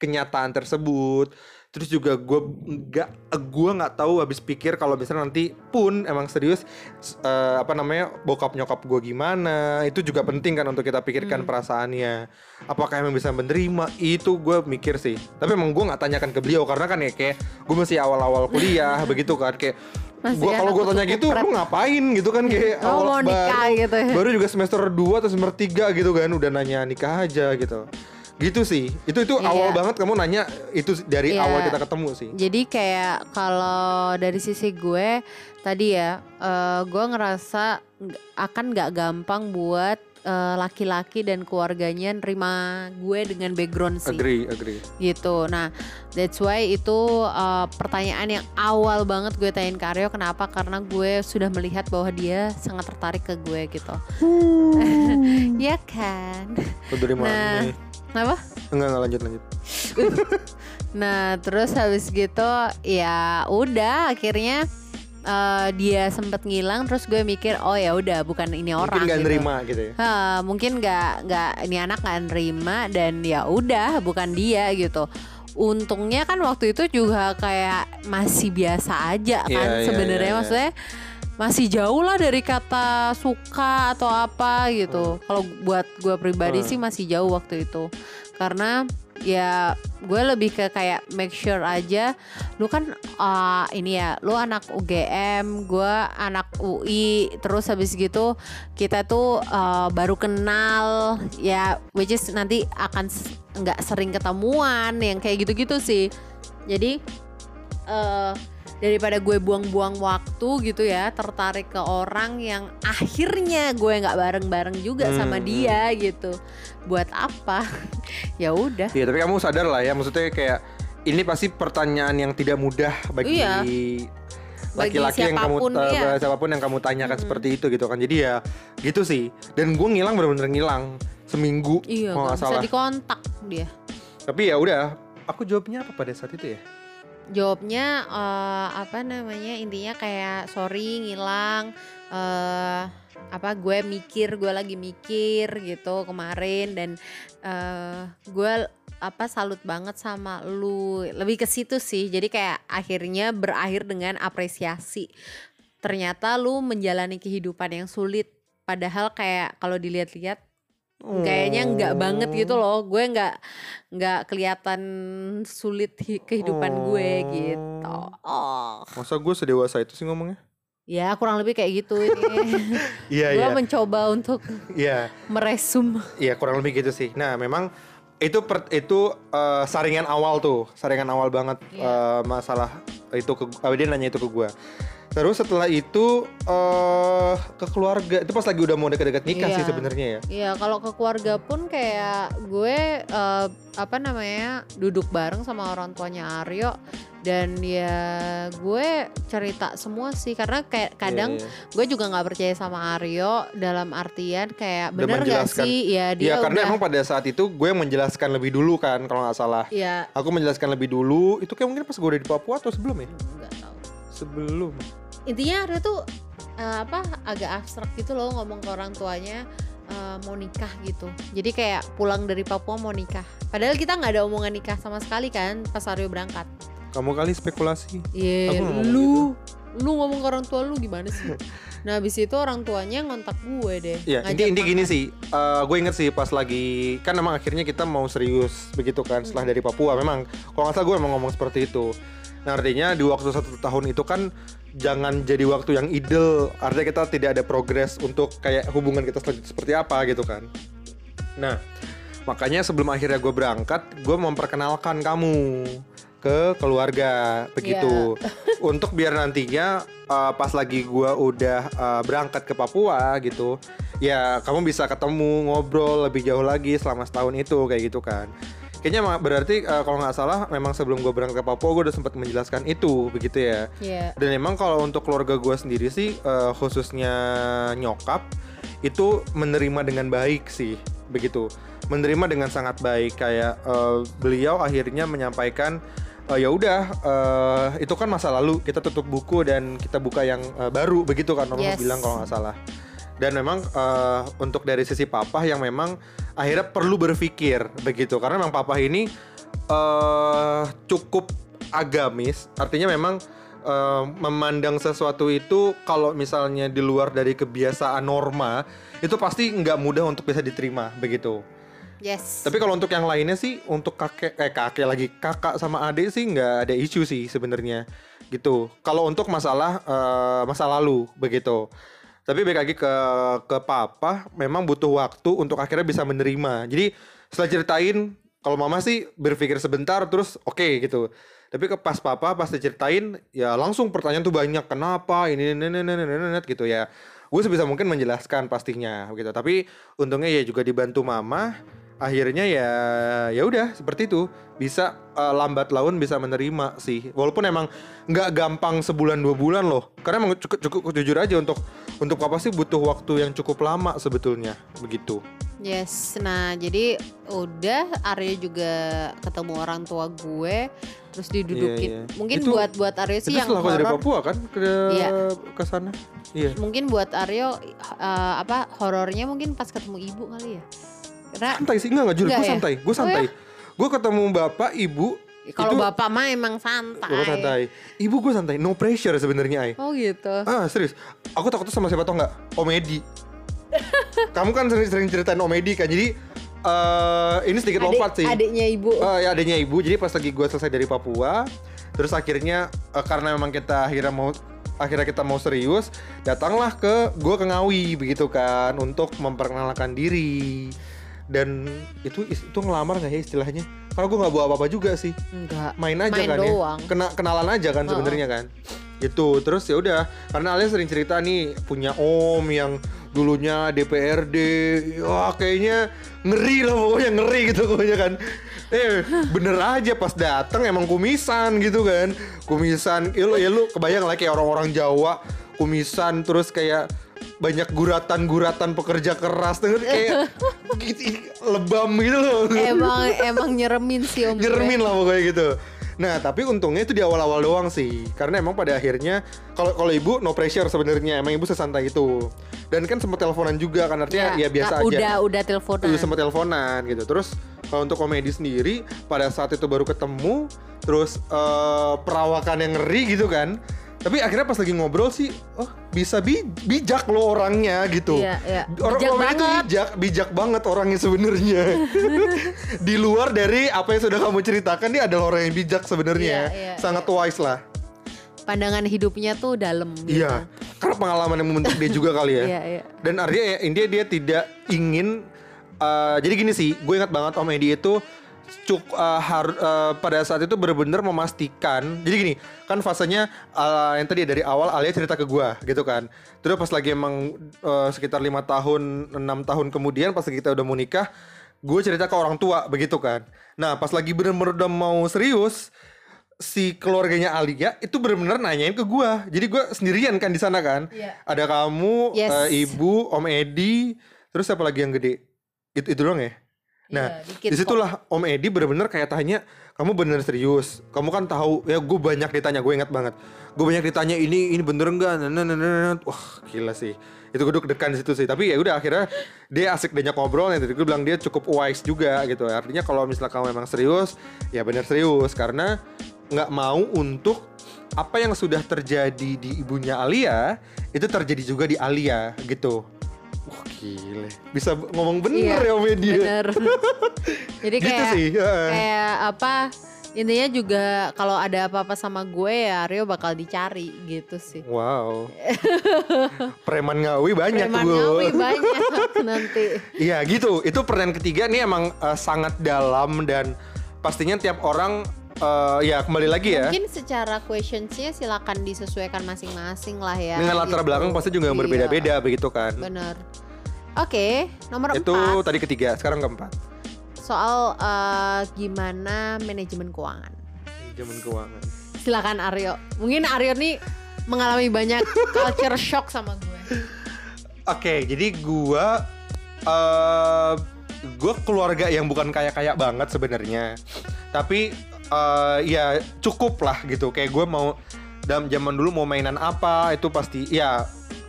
kenyataan tersebut terus juga gue nggak gue nggak tahu habis pikir kalau misalnya nanti pun emang serius eh, apa namanya bokap nyokap gue gimana itu juga penting kan untuk kita pikirkan perasaannya. Apakah emang bisa menerima? Itu gue mikir sih. Tapi emang gue nggak tanyakan ke beliau karena kan ya kayak gue masih awal-awal (laughs) kuliah begitu kan kayak gua kalau gue tanya gitu lu ngapain? gitu kan kayak Oh, awal mau nikah baru, gitu. ya. baru juga semester 2 atau semester 3 gitu kan udah nanya nikah aja gitu gitu sih itu itu Iya. awal banget kamu nanya itu dari Iya. awal kita ketemu sih Jadi kayak kalau dari sisi gue tadi ya, eh, gue ngerasa akan nggak gampang buat eh, laki-laki dan keluarganya nerima gue dengan background sih. agree agree gitu. Nah, that's why itu uh, pertanyaan yang awal banget gue tanyain ke Aryo kenapa? Karena gue sudah melihat bahwa dia sangat tertarik ke gue gitu. (laughs) ya kan? Lu dari mana Nah, nih? Apa? enggak enggak lanjut lanjut (laughs) nah terus habis gitu ya udah akhirnya eh, dia sempet ngilang terus gue mikir oh ya udah bukan ini orang Mungkin gak gitu. nerima gitu ya. Ha, mungkin nggak nggak ini anak nggak nerima dan ya udah bukan dia gitu. Untungnya kan waktu itu juga kayak masih biasa aja kan Iya, iya, sebenarnya iya, iya. maksudnya masih jauh lah dari kata suka atau apa gitu. Kalau buat gue pribadi Hmm. sih masih jauh waktu itu karena ya gue lebih ke kayak make sure aja lu kan uh, ini ya lu anak UGM gue anak UI terus habis gitu kita tuh uh, baru kenal ya which is nanti akan nggak sering ketemuan yang kayak gitu-gitu sih jadi eh daripada gue buang-buang waktu gitu ya tertarik ke orang yang akhirnya gue nggak bareng-bareng juga sama Hmm, dia gitu buat apa (laughs) ya udah Iya, tapi kamu sadar lah ya, maksudnya kayak ini pasti pertanyaan yang tidak mudah bagi Iya. Laki-laki yang kamu siapa pun, iya. siapa pun yang kamu tanyakan Mm-mm. seperti itu gitu kan. Jadi ya gitu sih. Dan gue ngilang bener-bener ngilang seminggu iya kalau nggak nggak bisa salah. dikontak dia Tapi ya udah, aku jawabnya apa pada saat itu ya? Jawabnya eh, apa namanya intinya kayak sorry ngilang eh apa gue mikir gue lagi mikir gitu kemarin dan eh gue apa salut banget sama lu. Lebih ke situ sih jadi kayak akhirnya berakhir dengan apresiasi. Ternyata lu menjalani kehidupan yang sulit padahal kayak kalau dilihat-lihat kayaknya nggak banget gitu loh gue nggak nggak kelihatan sulit hi- kehidupan gue Oh. gitu oh Masa gue sedewasa itu sih ngomongnya? ya kurang lebih kayak gitu ini (laughs) Iya, gue iya. mencoba untuk Iya, meresum iya kurang lebih gitu sih. Nah, memang itu per- itu eh, saringan awal tuh, saringan awal banget Iya. eh, masalah itu ke eh, dia nanya itu ke gue. Terus setelah itu eh ke keluarga itu pas lagi udah mau deket-deket nikah Iya. sih sebenarnya ya. Iya kalau ke keluarga pun kayak gue eh, apa namanya duduk bareng sama orang tuanya Aryo dan ya gue cerita semua sih karena kayak kadang Iya, iya. gue juga nggak percaya sama Aryo dalam artian kayak bener gak sih ya Iya dia karena udah emang pada saat itu gue menjelaskan lebih dulu kan kalau nggak salah. ya Aku menjelaskan lebih dulu. Itu kayak mungkin pas gue udah di Papua atau sebelum ya? Sebelum. intinya Aryo tuh eh, apa agak abstrak gitu loh ngomong ke orang tuanya eh, mau nikah gitu jadi kayak pulang dari Papua mau nikah padahal kita nggak ada omongan nikah sama sekali kan pas Aryo berangkat Kamu kali spekulasi. Iya, Aku nggak ngomong lu lu ngomong ke orang tua lu gimana sih? (laughs) Nah, habis itu orang tuanya ngontak gue deh. Iya, ngajak inti inti gini sih. eh, gue inget sih pas lagi kan emang akhirnya kita mau serius begitu kan setelah dari Papua. Memang kalau nggak salah gue emang ngomong seperti itu. Nah artinya di waktu satu tahun itu kan jangan jadi waktu yang idle. Artinya kita tidak ada progres untuk kayak hubungan kita selanjutnya seperti apa gitu kan. Nah makanya sebelum akhirnya gue berangkat, gue memperkenalkan kamu ke keluarga begitu (laughs) untuk biar nantinya uh, pas lagi gua udah uh, berangkat ke Papua gitu ya kamu bisa ketemu ngobrol lebih jauh lagi selama setahun itu kayak gitu kan kayaknya berarti uh, kalau nggak salah memang sebelum gue berangkat ke Papua gue udah sempat menjelaskan itu begitu ya Iya. dan emang kalau untuk keluarga gue sendiri sih uh, khususnya nyokap itu menerima dengan baik sih begitu menerima dengan sangat baik kayak uh, beliau akhirnya menyampaikan "Eh, ya udah eh, itu kan masa lalu kita tutup buku dan kita buka yang eh, baru begitu kan orang Yes. bilang kalau nggak salah dan memang eh, untuk dari sisi papa yang memang akhirnya perlu berpikir begitu karena memang papa ini eh cukup agamis artinya memang eh, memandang sesuatu itu kalau misalnya di luar dari kebiasaan norma itu pasti nggak mudah untuk bisa diterima begitu Yes. tapi kalau untuk yang lainnya sih untuk kakek eh kakek lagi kakak sama adik sih nggak ada isu sih sebenarnya gitu. Kalau untuk masalah eh, masa lalu begitu. Tapi balik lagi ke ke papa memang butuh waktu untuk akhirnya bisa menerima. Jadi setelah ceritain kalau mama sih berpikir sebentar terus oke gitu. Tapi ke pas papa pas diceritain ya langsung pertanyaan tuh banyak kenapa ini ini ini ini, ini, gitu ya. Gue sebisa mungkin menjelaskan pastinya gitu. Tapi untungnya ya juga dibantu mama akhirnya ya ya udah seperti itu bisa eh, lambat laun bisa menerima sih walaupun emang nggak gampang sebulan dua bulan loh karena emang cukup cukup jujur aja untuk untuk apa sih butuh waktu yang cukup lama sebetulnya begitu Yes, nah jadi udah Aryo juga ketemu orang tua gue, terus didudukin. Iya, iya. Mungkin Itu- buat buat Aryo sih yang aku dari. Papua kan ke Iya. ke sana. Iya. Mungkin buat Aryo eh, apa horornya mungkin pas ketemu ibu kali ya. Karena Santai sih enggak enggak jujur, gue ya? santai. Gue Oh, santai. Gue ketemu bapak, ibu, kalau itu- bapak mah emang santai. gue santai. Ibu gue santai, no pressure sebenarnya, Ay. Oh gitu. Ah serius, aku takut tuh sama siapa tau nggak? Omedi. (laughs) Kamu kan sering-sering ceritain Omedi kan, jadi eh ini sedikit Adik- lompat sih. Adiknya ibu. Eh, ya adanya ibu, jadi pas lagi gue selesai dari Papua, terus akhirnya eh, karena memang kita akhirnya mau akhirnya kita mau serius, datanglah ke gue ke Ngawi begitu kan untuk memperkenalkan diri. Dan itu itu ngelamar nggak ya istilahnya? Karena gue nggak bawa apa-apa juga sih. Enggak. main aja Main kan doang. ya kena kenalan aja kan sebenarnya kan. Gitu. Terus ya udah karena Alia sering cerita nih punya om yang dulunya DPRD wah kayaknya ngeri lah pokoknya ngeri gitu pokoknya kan. Eh bener aja pas dateng emang kumisan gitu kan. Kumisan ya lu, ya lu kebayang lah kayak orang-orang Jawa kumisan terus kayak banyak guratan-guratan pekerja keras denger kayak (laughs) gitu, lebam gitu loh emang (laughs) emang nyeremin sih om. nyeremin lah pokoknya gitu. Nah tapi untungnya itu di awal-awal doang sih, karena emang pada akhirnya kalau kalau ibu no pressure sebenarnya, emang ibu sesantai itu. Dan kan sempat teleponan juga kan artinya ya, biasa nah, aja. Udah udah teleponan. Udah sempat teleponan gitu. Terus kalau untuk komedi sendiri pada saat itu baru ketemu, terus eh, perawakan yang ngeri gitu kan. Tapi akhirnya pas lagi ngobrol sih, oh bisa bi- bijak lo orangnya gitu. Iya, iya. Orang Bijak orangnya banget. bijak, bijak banget orangnya sebenarnya. (laughs) Di luar dari apa yang sudah kamu ceritakan, dia adalah orang yang bijak sebenarnya. Iya, iya, Sangat wise lah. Pandangan hidupnya tuh dalam. gitu. Iya. Karena pengalaman yang membentuk dia juga kali ya. Iya iya. Dan artinya ya, intinya dia tidak ingin eh, jadi gini sih, gue ingat banget Om Edi itu cuk eh, har- eh, pada saat itu benar-benar memastikan. Jadi gini, kan fasenya eh, yang tadi dari awal Alia cerita ke gue gitu kan. Terus pas lagi emang eh, sekitar lima tahun, enam tahun kemudian pas kita udah mau nikah, gue cerita ke orang tua begitu kan. Nah, pas lagi bener-bener udah mau serius, si keluarganya Alia itu benar-benar nanyain ke gua. Jadi gua sendirian kan di sana kan. Iya. Ada kamu, Yes. eh, ibu, Om Edi, terus siapa lagi yang gede? Itu itu doang ya. Nah, Iya, dikit di situlah Om Edi benar-benar kayak tanya, kamu bener serius? Kamu kan tahu ya gue banyak ditanya, gue ingat banget. Gue banyak ditanya ini ini bener enggak? Nah, nah, nah, nah, nah. Wah gila sih. Itu gue deg-degan di situ sih. Tapi ya udah akhirnya dia asik banyak ngobrol. Yang tadi gue bilang dia cukup wise juga gitu. Artinya kalau misalnya kamu memang serius, ya bener serius karena nggak mau untuk apa yang sudah terjadi di ibunya Alia itu terjadi juga di Alia gitu. Wah gile. Bisa ngomong bener Iya, ya media. Bener. (laughs) Jadi Gitu kayak sih, ya. kayak apa? Intinya juga kalau ada apa-apa sama gue ya Rio bakal dicari gitu sih. Wow. (laughs) Preman ngawi banyak Preman Bu. ngawi (laughs) banyak nanti. Iya gitu. Itu peran ketiga nih emang eh, sangat dalam dan pastinya tiap orang eh, ya kembali lagi ya. Mungkin secara questionsnya silakan disesuaikan masing-masing lah ya. Dengan latar gitu. belakang pasti juga yang Iya, berbeda-beda begitu kan. Bener. Oke, nomor Itu empat tadi ketiga, sekarang keempat. soal eh, gimana manajemen keuangan. Zaman keuangan. Silakan Aryo. Mungkin Aryo nih mengalami banyak (laughs) culture shock sama gue. Oke, jadi gua eh gua keluarga yang bukan kaya-kaya banget sebenarnya. Tapi eh ya cukup lah gitu. Kayak gue mau dalam zaman dulu mau mainan apa itu pasti ya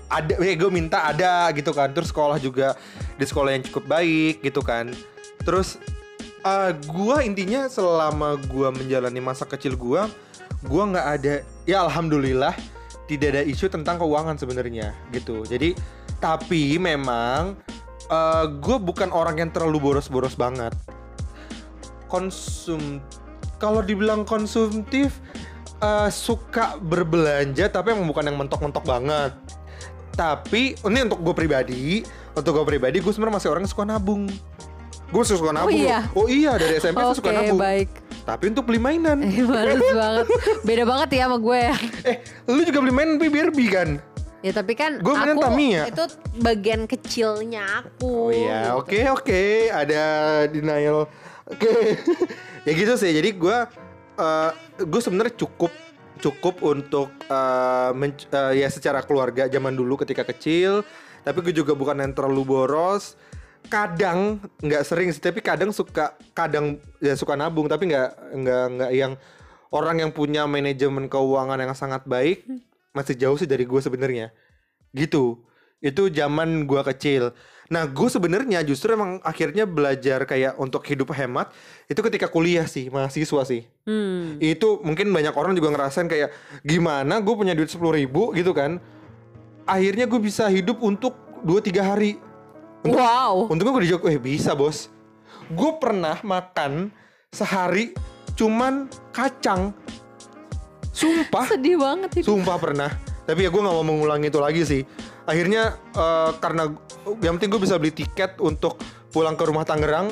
ada ya gue minta ada gitu kan. Terus sekolah juga di sekolah yang cukup baik gitu kan. Terus eh gua intinya selama gua menjalani masa kecil gua gua nggak ada ya alhamdulillah tidak ada isu tentang keuangan sebenarnya gitu. Jadi tapi memang gue bukan orang yang terlalu boros-boros banget. Konsum kalau dibilang konsumtif eh, suka berbelanja tapi emang bukan yang mentok-mentok banget. Tapi ini untuk gue pribadi, untuk gue pribadi gue sebenarnya masih orang yang suka nabung. Gue suka nabung. iya? loh. Oh iya dari SMP tuh suka Oke, nabung. baik. Tapi untuk beli mainan. Eh, (laughs) banget. Beda banget ya sama gue eh, lu juga beli mainan tapi Barbie kan? Ya tapi kan Gue aku Tamiya. itu bagian kecilnya aku. Oh iya, gitu. oke oke, ada denial. Oke, (laughs) ya gitu sih. Jadi gue, eh gue sebenarnya cukup cukup untuk eh, men- eh, ya secara keluarga zaman dulu ketika kecil. Tapi gue juga bukan yang terlalu boros. kadang nggak sering sih tapi kadang suka kadang ya suka nabung tapi nggak nggak nggak yang orang yang punya manajemen keuangan yang sangat baik masih jauh sih dari gue sebenarnya gitu itu zaman gue kecil nah gue sebenarnya justru emang akhirnya belajar kayak untuk hidup hemat itu ketika kuliah sih mahasiswa sih. Hmm. itu mungkin banyak orang juga ngerasain kayak gimana gue punya duit sepuluh ribu? gitu kan. Akhirnya gue bisa hidup untuk 2-3 hari. Wow. Untungnya gue dijawab, eh bisa bos. Gue pernah makan sehari cuman kacang. Sumpah, (laughs) Sedih banget itu. sumpah pernah. Tapi ya gue gak mau mengulangi itu lagi sih. Akhirnya eh, karena yang penting gue bisa beli tiket untuk pulang ke rumah Tangerang.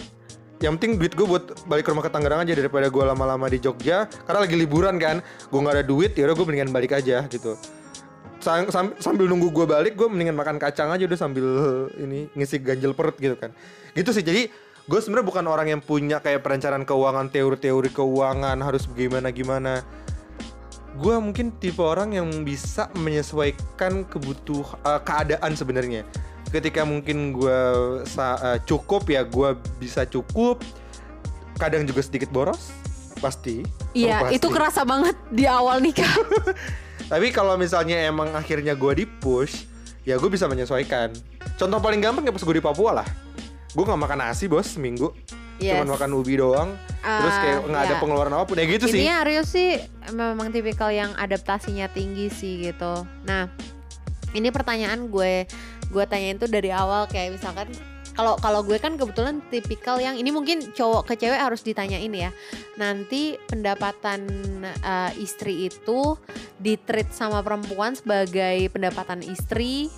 Yang penting duit gue buat balik ke rumah ke Tangerang aja daripada gue lama-lama di Jogja. Karena lagi liburan kan gue nggak ada duit ya udah gue mendingan balik aja gitu. Sambil nunggu gue balik gue mendingan makan kacang aja udah sambil ini ngisi ganjel perut gitu kan. Gitu sih jadi gue sebenarnya bukan orang yang punya kayak perencanaan keuangan teori-teori keuangan harus gimana gimana. Gue mungkin tipe orang yang bisa menyesuaikan kebutuh eh, keadaan sebenarnya ketika mungkin gue eh, cukup ya gue bisa cukup kadang juga sedikit boros pasti Iya, itu kerasa banget di awal nikah. (laughs) Tapi kalau misalnya emang akhirnya gue di push, ya gue bisa menyesuaikan. Contoh paling gampang ya pas gue di Papua lah. Gue nggak makan nasi bos seminggu, Yes. cuman makan ubi doang. terus Ah, kayak nggak ada ya. pengeluaran apa pun, ya gitu sih. Ini Aryo sih memang tipikal yang adaptasinya tinggi sih gitu. Nah, ini pertanyaan gue gue tanyain tuh dari awal kayak misalkan kalau kalau gue kan kebetulan tipikal yang ini mungkin cowok ke cewek harus ditanyain ya. Nanti pendapatan eh, istri itu ditreat sama perempuan sebagai pendapatan istri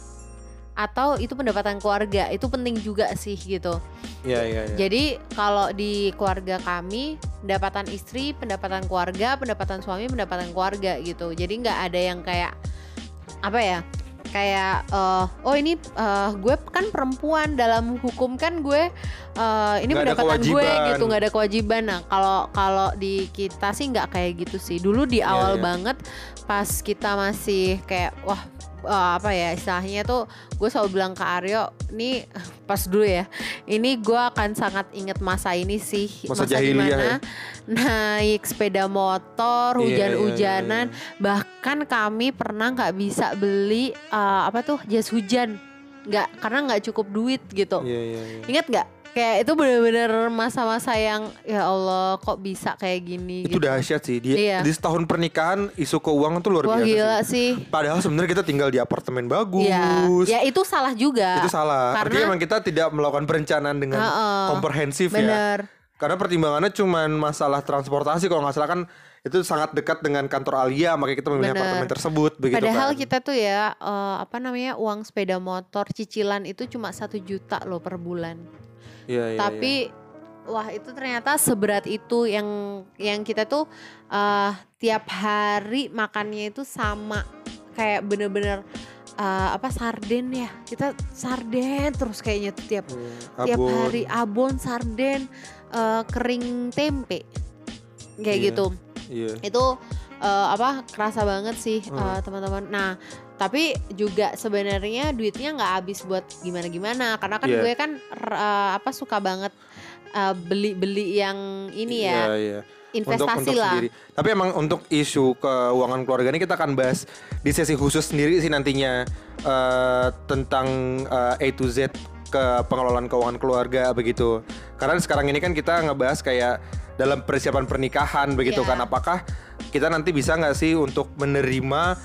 atau itu pendapatan keluarga itu penting juga sih gitu. Iya iya. iya. Jadi kalau di keluarga kami pendapatan istri, pendapatan keluarga, pendapatan suami, pendapatan keluarga gitu. Jadi nggak ada yang kayak apa ya? Kayak eh, oh ini eh, gue kan perempuan dalam hukum kan gue eh, ini ada pendapatan gue gitu nggak ada kewajiban. Nah kalau kalau di kita sih nggak kayak gitu sih. Dulu di Iya, awal iya. banget pas kita masih kayak wah eh, apa ya istilahnya tuh gue selalu bilang ke Aryo nih pas dulu ya ini gue akan sangat inget masa ini sih Masa jahiliyah ya? naik sepeda motor Iya, iya, hujan-hujanan iya, bahkan kami pernah nggak bisa beli eh, apa tuh jas hujan nggak karena nggak cukup duit gitu Iya iya. iya. ingat nggak kayak itu bener-bener masa-masa yang ya Allah kok bisa kayak gini Itu gitu. dahsyat sih. Di, Iya. di setahun pernikahan isu keuangan tuh luar wah biasa gila sih. sih Padahal sebenarnya kita tinggal di apartemen Iya, bagus. ya itu salah juga. Itu salah. Karena- Artinya emang kita tidak melakukan perencanaan dengan Heeh. komprehensif ya. Bener. Karena pertimbangannya cuman masalah transportasi kalau nggak salah kan itu sangat dekat dengan kantor Alia makanya kita memilih Bener. apartemen tersebut begitu Padahal kan. kita tuh ya eh, apa namanya uang sepeda motor cicilan itu cuma satu juta loh per bulan. Iya, iya, Tapi wah itu ternyata seberat itu yang yang kita tuh eh, tiap hari makannya itu sama kayak bener-bener eh, apa sarden ya kita sarden terus kayaknya tuh tiap iya. tiap Abon. hari abon sarden eh, kering tempe kayak Iya. gitu Iya. itu eh, apa kerasa banget sih Hmm. eh, teman-teman. Nah tapi juga sebenarnya duitnya nggak habis buat gimana-gimana karena kan Iya. gue kan eh, apa suka banget eh, beli-beli yang ini ya Iya, iya. investasi untuk lah. sendiri. Tapi emang untuk isu keuangan keluarga ini kita akan bahas di sesi khusus sendiri sih nantinya eh, tentang eh, A to Z ke pengelolaan keuangan keluarga begitu. Karena sekarang ini kan kita ngebahas kayak dalam persiapan pernikahan begitu Iya. kan. Apakah kita nanti bisa nggak sih untuk menerima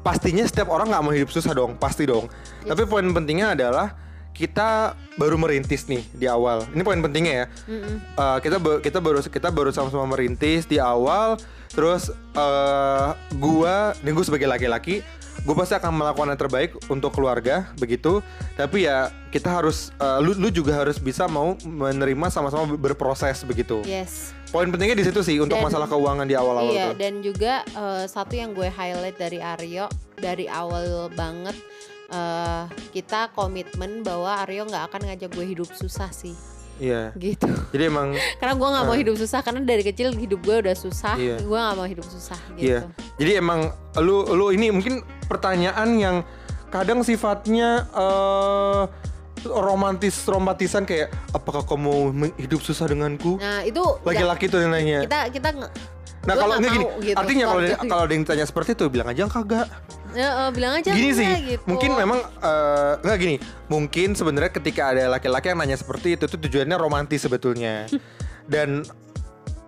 pastinya setiap orang nggak mau hidup susah dong, pasti dong. Yes. Tapi poin pentingnya adalah kita baru merintis nih di awal. Ini poin pentingnya ya. Mm-mm. Uh, kita kita baru kita baru sama-sama merintis di awal terus uh, gua nih gue sebagai laki-laki gue pasti akan melakukan yang terbaik untuk keluarga begitu. Tapi ya kita harus uh, lu lu juga harus bisa mau menerima sama-sama berproses begitu. Yes. poin pentingnya di situ sih untuk Dan- masalah keuangan di awal-awal Iya dan juga eh, satu yang gue highlight dari Aryo dari awal banget eh, kita komitmen bahwa Aryo nggak akan ngajak gue hidup susah sih iya gitu. jadi emang (laughs) Karena gue nggak mau Ah. hidup susah karena dari kecil hidup gue udah susah. Iya. Gue nggak mau hidup susah gitu. Iya. Jadi emang lu lu ini mungkin pertanyaan yang kadang sifatnya eh romantis romantisan kayak apakah kamu mau hidup susah denganku? Nah itu Laki-laki tuh yang nanya. kita kita Nah kalau nggak enggak gini, gitu, artinya kalau ada- kalau ada yang tanya seperti itu bilang aja kagak. Ya, eh, bilang aja Gini sih, gitu. mungkin memang eh, enggak gini, mungkin sebenarnya ketika ada laki-laki yang nanya seperti itu tuh tujuannya romantis sebetulnya. (laughs) Dan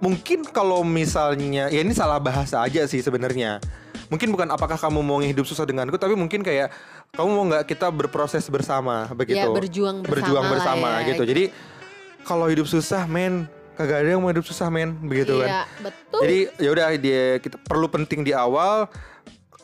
mungkin kalau misalnya ya ini salah bahasa aja sih sebenarnya. Mungkin bukan apakah kamu mau hidup susah denganku, tapi mungkin kayak kamu mau nggak kita berproses bersama begitu. Ya, berjuang bersama Berjuang bersama ya, gitu. Jadi kalau hidup susah, men, kagak ada yang mau hidup susah, men, begitu kan. Iya, betul. Jadi ya udah dia kita perlu penting di awal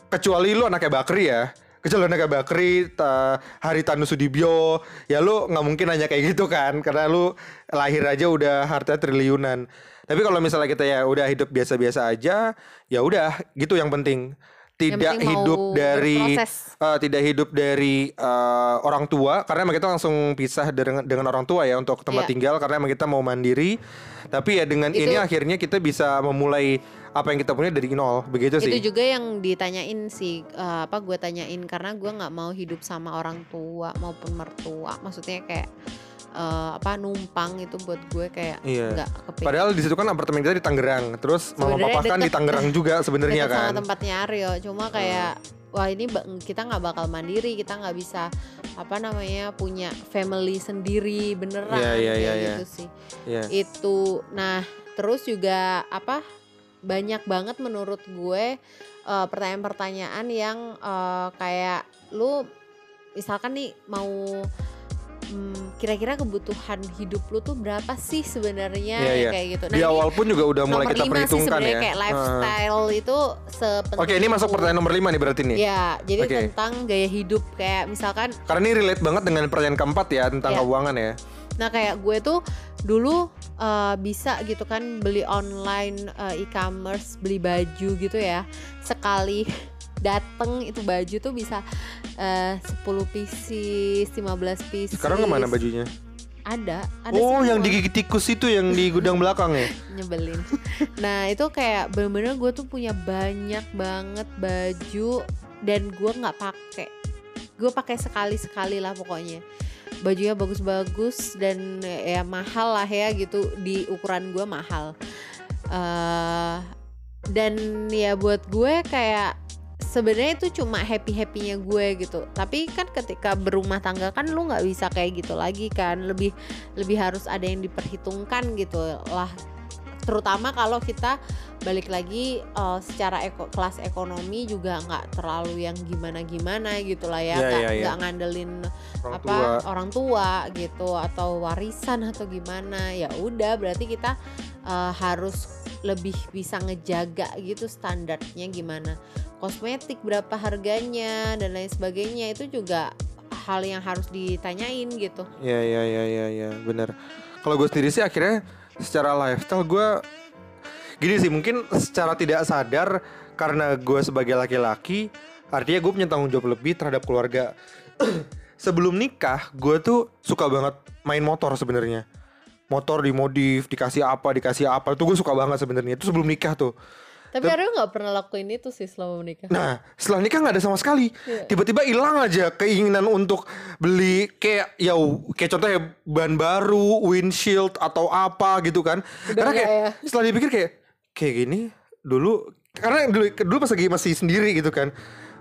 kecuali lu anaknya Bakri ya. Kecuali anaknya Bakri, ta, Hari Tanu Sudibyo, ya lu nggak mungkin nanya kayak gitu kan karena lu lahir aja udah harta triliunan. Tapi kalau misalnya kita ya udah hidup biasa-biasa aja, ya udah gitu yang penting. Tidak penting mau hidup dari berproses. eh, tidak hidup dari eh, orang tua karena emang kita langsung pisah dengan dengan orang tua ya untuk tempat Iya. tinggal karena emang kita mau mandiri. Tapi ya dengan Itu- ini akhirnya kita bisa memulai apa yang kita punya dari nol, begitu sih. itu juga yang ditanyain sih eh, apa gue tanyain karena gue nggak mau hidup sama orang tua maupun mertua maksudnya kayak eh, apa numpang itu buat gue kayak Iya. nggak kepikir Padahal di situ kan apartemen kita di Tangerang, terus mama Sebenarnya papa kan di deket. Tangerang juga (laughs) sebenarnya Deket kan. sama tempatnya Aryo cuma kayak wah ini kita nggak bakal mandiri kita nggak bisa apa namanya punya family sendiri beneran Iya, iya, kayak iya, iya. gitu sih Iya. itu nah terus juga apa banyak banget menurut gue eh, pertanyaan-pertanyaan yang eh, kayak lu misalkan nih mau hmm, kira-kira kebutuhan hidup lu tuh berapa sih sebenarnya Iya, iya. kayak gitu Di ini awal pun juga udah mulai kita sih perhitungkan sebenarnya ya. kayak lifestyle itu sepenting Oke, ini masuk pertanyaan nomor 5 nih berarti nih. Ya, jadi Oke. tentang gaya hidup kayak misalkan Karena ini relate banget dengan pertanyaan keempat ya tentang Iya. keuangan ya. Nah kayak gue tuh dulu eh, bisa gitu kan beli online eh, e-commerce beli baju gitu ya sekali dateng itu baju tuh bisa eh, 10 pieces 15 pieces Sekarang ke mana bajunya? ada ada Oh, semua. yang digigit tikus itu yang di gudang (laughs) belakang ya? nyebelin nah itu kayak bener-bener gue tuh punya banyak banget baju dan gue nggak pakai gue pakai sekali sekali lah pokoknya bajunya bagus-bagus dan ya mahal lah ya gitu di ukuran gue mahal eh dan ya buat gue kayak sebenarnya itu cuma happy happynya gue gitu. Tapi kan ketika berumah tangga kan lu nggak bisa kayak gitu lagi kan. Lebih lebih harus ada yang diperhitungkan gitu lah. Terutama kalau kita balik lagi eh, secara eko- kelas ekonomi juga nggak terlalu yang gimana gimana gitu lah ya. Iya, nggak iya, iya. nggak ngandelin Orang apa tua. orang tua gitu atau warisan atau gimana. Ya udah berarti kita eh, harus lebih bisa ngejaga gitu standarnya gimana kosmetik berapa harganya dan lain sebagainya itu juga hal yang harus ditanyain gitu Iya, iya, iya, iya, iya, benar. Kalau gue sendiri sih akhirnya secara lifestyle gue gini sih mungkin secara tidak sadar karena gue sebagai laki-laki artinya gue punya tanggung jawab lebih terhadap keluarga. (clears throat) Sebelum nikah gue tuh suka banget main motor sebenarnya. Motor dimodif, dikasih apa, dikasih apa. Itu gue suka banget sebenarnya. Itu sebelum nikah tuh. tapi Aryo nggak pernah lakuin itu sih selama menikah Nah, setelah nikah nggak ada sama sekali. Iya. Tiba-tiba hilang aja keinginan untuk beli kayak ya kayak contohnya ban baru, windshield atau apa gitu kan. Udah karena kayak ya? setelah dipikir kayak kayak gini dulu karena dulu dulu pas lagi masih sendiri gitu kan.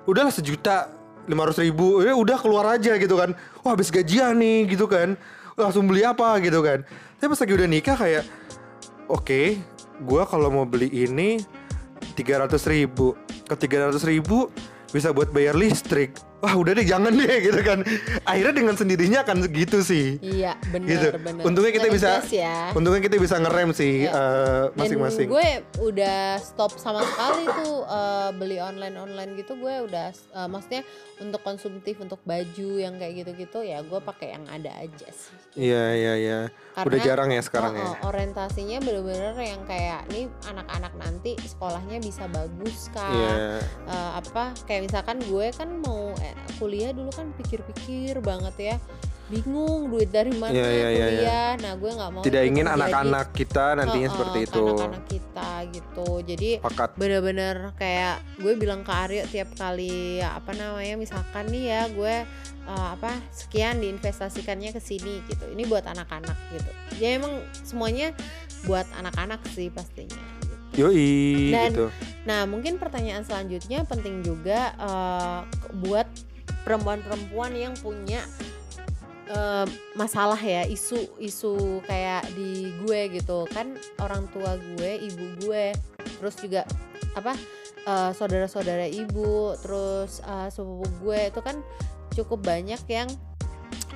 Udahlah sejuta lima ratus ribu, ya udah keluar aja gitu kan. Wah habis gajian nih gitu kan. Langsung beli apa gitu kan. Tapi pas lagi udah nikah kayak oke, gua kalau mau beli ini 300 ribu ke 300 ribu bisa buat bayar listrik wah udah deh jangan deh (laughs) gitu kan. Akhirnya dengan sendirinya akan segitu sih. Iya bener gitu. bener untungnya kita bisa ya. untungnya kita bisa ngerem sih Iya. eh, Dan masing-masing gue udah stop sama sekali tuh eh, beli online online gitu. Gue udah eh, maksudnya untuk konsumtif untuk baju yang kayak gitu-gitu ya gue pakai yang ada aja sih. iya iya iya udah jarang ya sekarang oh, ya? Oh, orientasinya bener-bener yang kayak nih anak-anak nanti sekolahnya bisa bagus kan. iya. Eh, apa kayak misalkan gue kan mau eh, kuliah dulu kan pikir-pikir banget ya bingung duit dari mana Iya, iya, iya, kuliah nah gue nggak mau Tidak ingin anak-anak kita nantinya Heeh, seperti itu. anak-anak kita gitu jadi bener-bener kayak gue bilang ke Aryo tiap kali apa namanya misalkan nih ya gue uh, apa sekian diinvestasikannya ke sini gitu ini buat anak-anak gitu ya emang semuanya buat anak-anak sih pastinya. Yoi Dan- gitu. nah mungkin pertanyaan selanjutnya penting juga uh, buat perempuan-perempuan yang punya uh, masalah ya isu-isu kayak di gue gitu. Kan orang tua gue ibu gue terus juga apa uh, saudara-saudara ibu terus uh, sepupu gue itu kan cukup banyak yang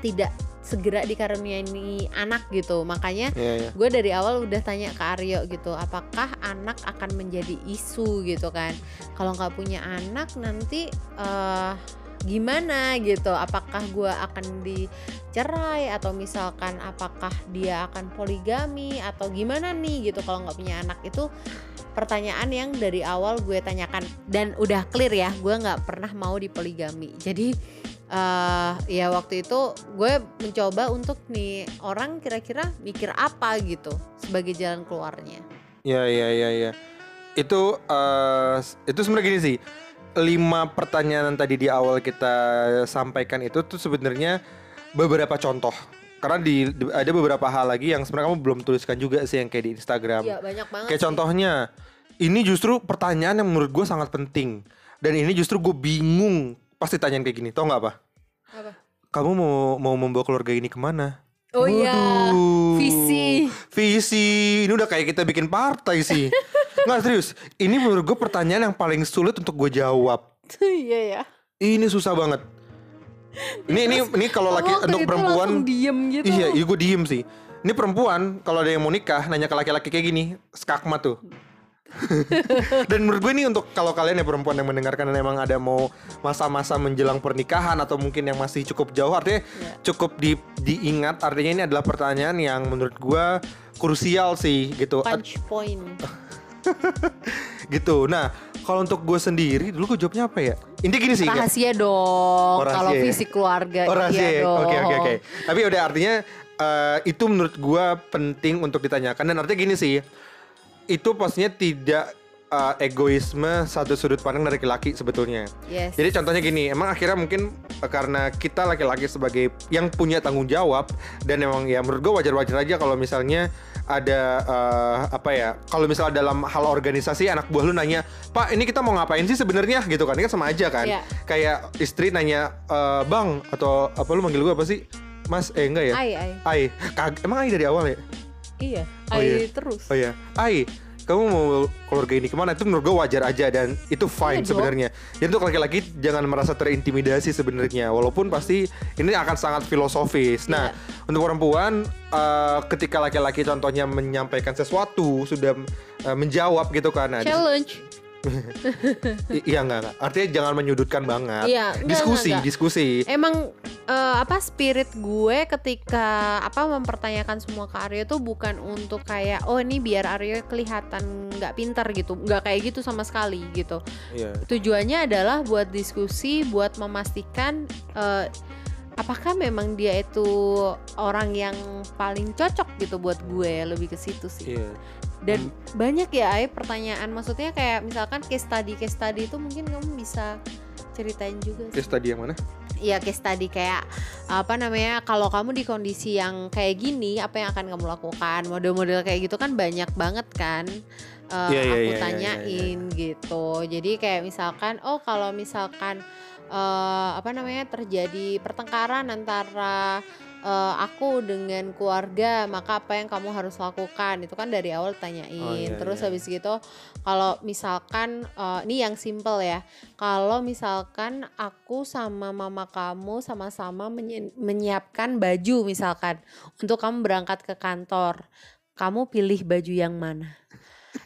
tidak segera dikaruniai anak gitu. Makanya Iya, iya. gue dari awal udah tanya ke Aryo gitu apakah anak akan menjadi isu? gitu kan. Kalau nggak punya anak nanti eh gimana gitu apakah gue akan dicerai atau misalkan apakah dia akan poligami atau gimana nih gitu kalau nggak punya anak itu pertanyaan yang dari awal gue tanyakan dan udah clear ya gue nggak pernah mau dipoligami jadi eh ya waktu itu gue mencoba untuk nih orang kira-kira mikir apa gitu sebagai jalan keluarnya. Iya iya iya iya. Itu eh itu sebenarnya gini sih. Lima pertanyaan tadi di awal kita sampaikan itu tuh sebenarnya beberapa contoh. Karena di di- ada beberapa hal lagi yang sebenarnya kamu belum tuliskan juga sih yang kayak di Instagram. Iya banyak banget. Kayak sih. contohnya, ini justru pertanyaan yang menurut gue sangat penting. Dan ini justru gue bingung pasti tanyain kayak gini. Tau nggak apa? Apa? Kamu mau mau membawa keluarga ini ke mana? Oh iya, visi. Visi. Ini udah kayak kita bikin partai sih. (laughs) Nggak serius. Ini menurut gue pertanyaan yang paling sulit untuk gue jawab. (laughs) Iya ya. Ini susah banget. Ini ini ini kalau laki untuk perempuan diem gitu. Iya, iya gue diem sih. Ini perempuan kalau ada yang mau nikah nanya ke laki-laki kayak gini, skakma tuh. (laughs) dan menurut gue ini untuk kalau kalian ya perempuan yang mendengarkan dan emang ada mau masa-masa menjelang pernikahan atau mungkin yang masih cukup jauh artinya Iya. cukup di, diingat artinya ini adalah pertanyaan yang menurut gue krusial sih gitu Punch point. (laughs) (laughs) gitu nah kalau untuk gue sendiri dulu gue jawabnya apa ya intinya gini sih kayak- Rahasia dong. Oh, Kalau ya? visi keluarga Oh rahasia iya ya? Oke oke oke. Tapi udah artinya eh, itu menurut gua penting untuk ditanyakan dan artinya gini sih. Itu pastinya tidak eh, egoisme satu sudut pandang dari laki-laki sebetulnya. Yes. Jadi contohnya gini, emang akhirnya mungkin eh, karena kita laki-laki sebagai yang punya tanggung jawab dan emang ya menurut gua wajar-wajar aja kalau misalnya ada eh, apa ya kalau misalnya dalam hal organisasi anak buah lu nanya pak ini kita mau ngapain sih sebenarnya gitu kan ini kan sama aja kan Iya. kayak istri nanya "Eh, bang atau apa lu manggil gue apa sih mas eh enggak ya Ai, ai. Ai Kag- emang Ai dari awal ya Iya. Oh, Ai iya. terus. oh ya Ai kamu mau keluarga ini ke mana itu menurut gue wajar aja dan itu fine Iya dong. sebenarnya jadi untuk laki-laki jangan merasa terintimidasi sebenarnya walaupun pasti ini akan sangat filosofis nah Iya. untuk perempuan eh, ketika laki-laki contohnya menyampaikan sesuatu sudah eh, menjawab gitu kan nah, Challenge. (laughs) iya enggak, enggak artinya jangan menyudutkan banget Iya, enggak, diskusi enggak, enggak. diskusi Emang eh, apa spirit gue ketika apa mempertanyakan semua ke Aryo tuh bukan untuk kayak oh ini biar Aryo kelihatan nggak pintar gitu, nggak kayak gitu sama sekali gitu. iya Tujuannya adalah buat diskusi, buat memastikan eh, apakah memang dia itu orang yang paling cocok gitu buat gue lebih ke situ sih. iya Dan banyak ya Ay, pertanyaan. Maksudnya kayak misalkan case study case study itu mungkin kamu bisa ceritain juga sih. case tadi yang mana? Iya case tadi kayak apa namanya kalau kamu di kondisi yang kayak gini apa yang akan kamu lakukan? Model-model kayak gitu kan banyak banget kan eh, Iya, iya, aku iya, iya, tanyain gitu. Jadi kayak misalkan oh kalau misalkan eh, apa namanya terjadi pertengkaran antara eh, aku dengan keluarga maka apa yang kamu harus lakukan itu kan dari awal tanyain Oh, iya, terus iya. habis gitu kalau misalkan eh, ini yang simple ya kalau misalkan aku sama mama kamu sama-sama menyi- menyiapkan baju misalkan untuk kamu berangkat ke kantor, kamu pilih baju yang mana?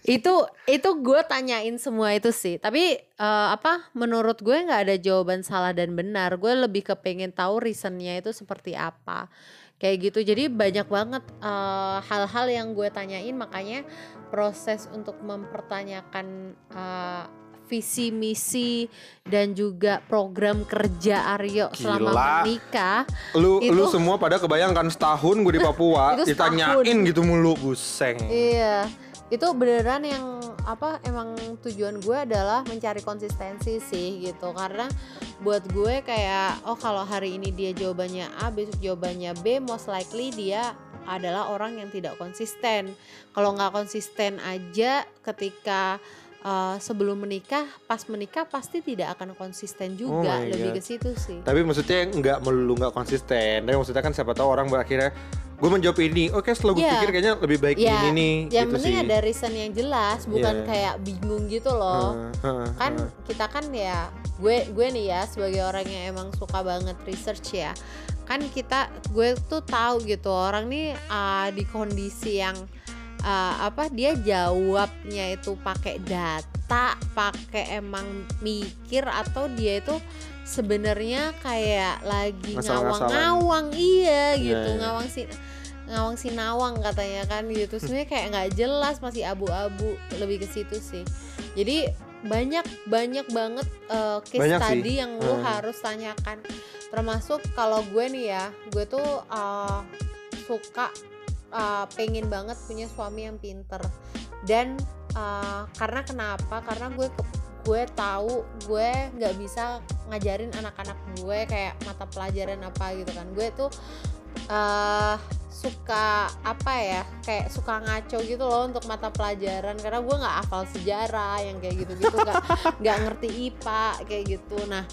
Itu itu gue tanyain semua itu sih. Tapi eh, apa menurut gue nggak ada jawaban salah dan benar. Gue lebih kepengen tahu reasonnya itu seperti apa. Kayak gitu. Jadi banyak banget eh, hal-hal yang gue tanyain. Makanya proses untuk mempertanyakan eh, visi misi dan juga program kerja Aryo selama Gila. menikah Lu Itu- lu semua pada kebayangkan setahun gue di Papua (laughs) ditanyain gitu mulu. Buseng. Iya, itu beneran yang apa emang tujuan gue adalah mencari konsistensi sih gitu karena buat gue kayak oh kalau hari ini dia jawabannya A besok jawabannya B most likely dia adalah orang yang tidak konsisten kalau nggak konsisten aja ketika uh, sebelum menikah pas menikah pasti tidak akan konsisten juga Oh lebih God. ke situ sih Tapi maksudnya nggak melulu nggak konsisten. Tapi maksudnya kan siapa tahu orang berakhirnya gue menjawab ini. Oke setelah gue Iya. pikir kayaknya lebih baik Ya, ini nih. yang gitu penting sih. ada reason yang jelas bukan Iya. kayak bingung gitu loh Heeh, heeh, kan heeh. kita kan ya gue gue nih ya sebagai orang yang emang suka banget research ya kan kita gue tuh tahu gitu orang nih uh, di kondisi yang uh, apa dia jawabnya itu pakai data pakai emang mikir atau dia itu sebenarnya kayak lagi ngawang-ngawang iya Iya, gitu iya. ngawang si ngawang sinawang katanya kan gitu (laughs) sebenarnya kayak nggak jelas masih abu-abu lebih ke situ sih jadi banyak banyak banget uh, case Banyak sih. tadi yang lu Hmm. harus tanyakan termasuk kalau gue nih ya gue tuh uh, suka uh, pengen banget punya suami yang pinter. Dan uh, karena kenapa? Karena gue ke- gue tahu gue nggak bisa ngajarin anak-anak gue kayak mata pelajaran apa gitu kan. Gue tuh eh suka apa ya? Kayak suka ngaco gitu loh untuk mata pelajaran. Karena gue nggak hafal sejarah yang kayak gitu-gitu nggak (laughs) nggak ngerti IPA kayak gitu. Nah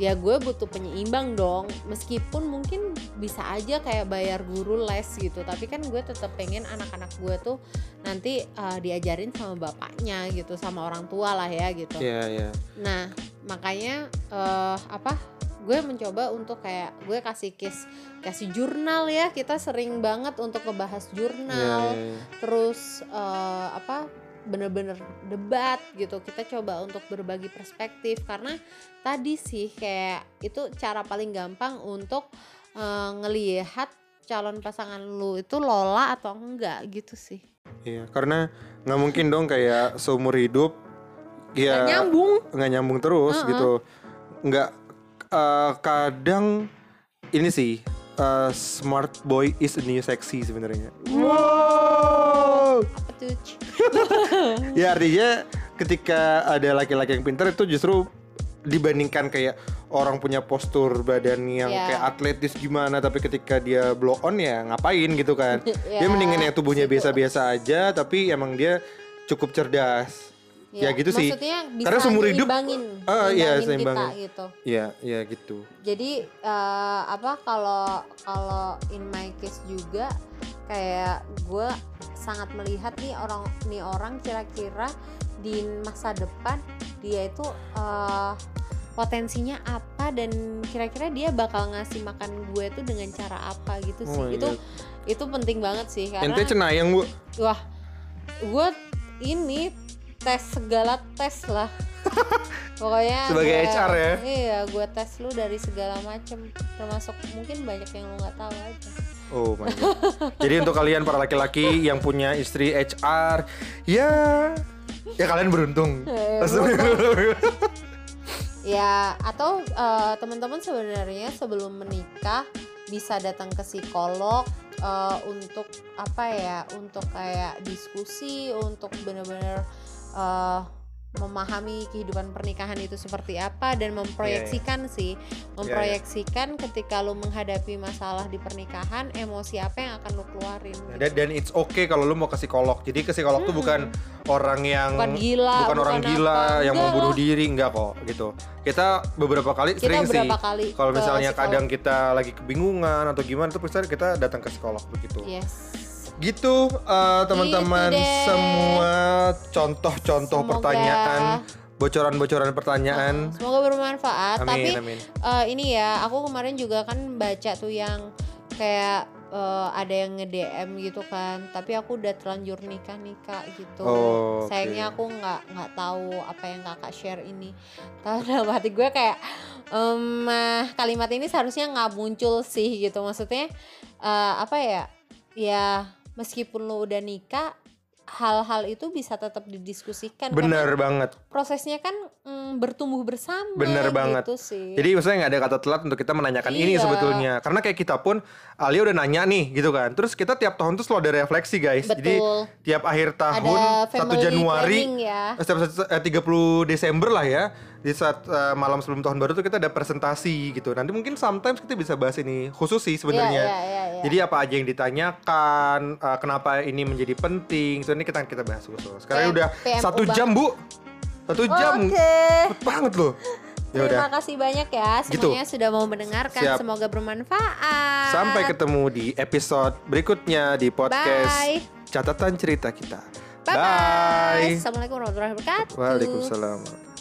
ya gue butuh penyeimbang dong meskipun mungkin bisa aja kayak bayar guru les gitu tapi kan gue tetap pengen anak-anak gue tuh nanti eh, diajarin sama bapaknya gitu sama orang tua lah ya gitu Iya iya. Nah, makanya eh apa? Gue mencoba untuk kayak gue kasih case kasih jurnal ya. Kita sering banget untuk ngebahas jurnal, iya, iya. terus eh, apa? Bener-bener debat gitu. Kita coba untuk berbagi perspektif karena tadi sih kayak itu cara paling gampang untuk eh, ngelihat calon pasangan lu itu lola atau enggak gitu sih. Iya, karena nggak mungkin dong kayak seumur hidup Nggak ya nyambung. nggak nyambung terus Uh-uh. gitu. Nggak eh, kadang ini sih eh, smart boy is a new sexy sebenarnya. Wow. Tuh? (laughs) Ya artinya ketika ada laki-laki yang pintar itu justru dibandingkan kayak orang punya postur badan yang Ya. kayak atletis gimana tapi ketika dia blow on ya ngapain gitu kan (laughs) Ya, dia mendingan yang tubuhnya biasa-biasa aja tapi emang dia cukup cerdas ya, gitu sih. Maksudnya bisa Karena seumur hidup- Ah, iya, kita gitu. ya ya gitu. Jadi eh, apa kalau kalau in my case juga kayak gue sangat melihat nih orang nih orang kira-kira di masa depan dia itu eh, potensinya apa dan kira-kira dia bakal ngasih makan gue tuh dengan cara apa gitu sih. Oh my itu God. itu penting banget sih karena ente cenayang bu. Wah gue ini tes segala tes lah (laughs) pokoknya Sebagai gua- HR ya? iya gue tes lu dari segala macem termasuk mungkin banyak yang lu nggak tahu aja Oh my god. Jadi untuk kalian para laki-laki yang punya istri HR, ya ya kalian beruntung. (laughs) Eh, ya atau eh, teman-teman sebenarnya sebelum menikah bisa datang ke psikolog eh, untuk apa ya untuk kayak diskusi untuk benar-benar eh, memahami kehidupan pernikahan itu seperti apa dan memproyeksikan sih memproyeksikan ketika lu menghadapi masalah di pernikahan emosi apa yang akan lu keluarin gitu. dan, dan it's okay kalau lu mau ke psikolog. Jadi ke psikolog tuh bukan orang yang Bukan gila, bukan orang bukan gila apa. yang mau Enggak bunuh lah. diri enggak kok gitu. Kita beberapa kali kita sering sih berapa kali kalau misalnya psikolog. kadang kita lagi kebingungan atau gimana tuh kita datang ke psikolog begitu. yes Gitu uh, teman-teman Gitu semua. Contoh-contoh pertanyaan, bocoran-bocoran pertanyaan. semoga bermanfaat. Amin tapi amin. eh, ini ya aku kemarin juga kan baca tuh yang kayak eh, ada yang nge DM gitu kan. Tapi aku udah terlanjur nikah nikah gitu. Oh, sayangnya aku nggak nggak tahu apa yang kakak share ini. Tapi dalam hati gue kayak ah, kalimat ini seharusnya nggak muncul sih gitu. Maksudnya eh, apa ya? Ya meskipun lu udah nikah hal-hal itu bisa tetap didiskusikan Bener karena banget. prosesnya kan mm, bertumbuh bersama Bener banget. gitu sih Jadi maksudnya nggak ada kata telat untuk kita menanyakan ini Iya. sebetulnya. Karena kayak kita pun Alia udah nanya nih gitu kan. Terus kita tiap tahun tuh selalu ada refleksi guys. Jadi Betul. tiap akhir tahun ada 1 family Januari ya eh, setiap satu- eh, 30 Desember lah ya. Di saat eh, malam sebelum tahun baru tuh kita ada presentasi gitu. Nanti mungkin sometimes kita bisa bahas ini khusus sih sebenarnya. Iya, iya, iya, iya. Jadi apa aja yang ditanyakan, eh, kenapa ini menjadi penting. So ini kita kita bahas khusus. Sekarang PM udah satu jam bu, satu jam, oke cepet banget loh. Ya udah. Terima kasih banyak ya Gitu. semuanya sudah mau mendengarkan. Siap. Semoga bermanfaat. Sampai ketemu di episode berikutnya di podcast Bye. catatan cerita kita. Bye bye. Assalamualaikum warahmatullahi wabarakatuh. Waalaikumsalam.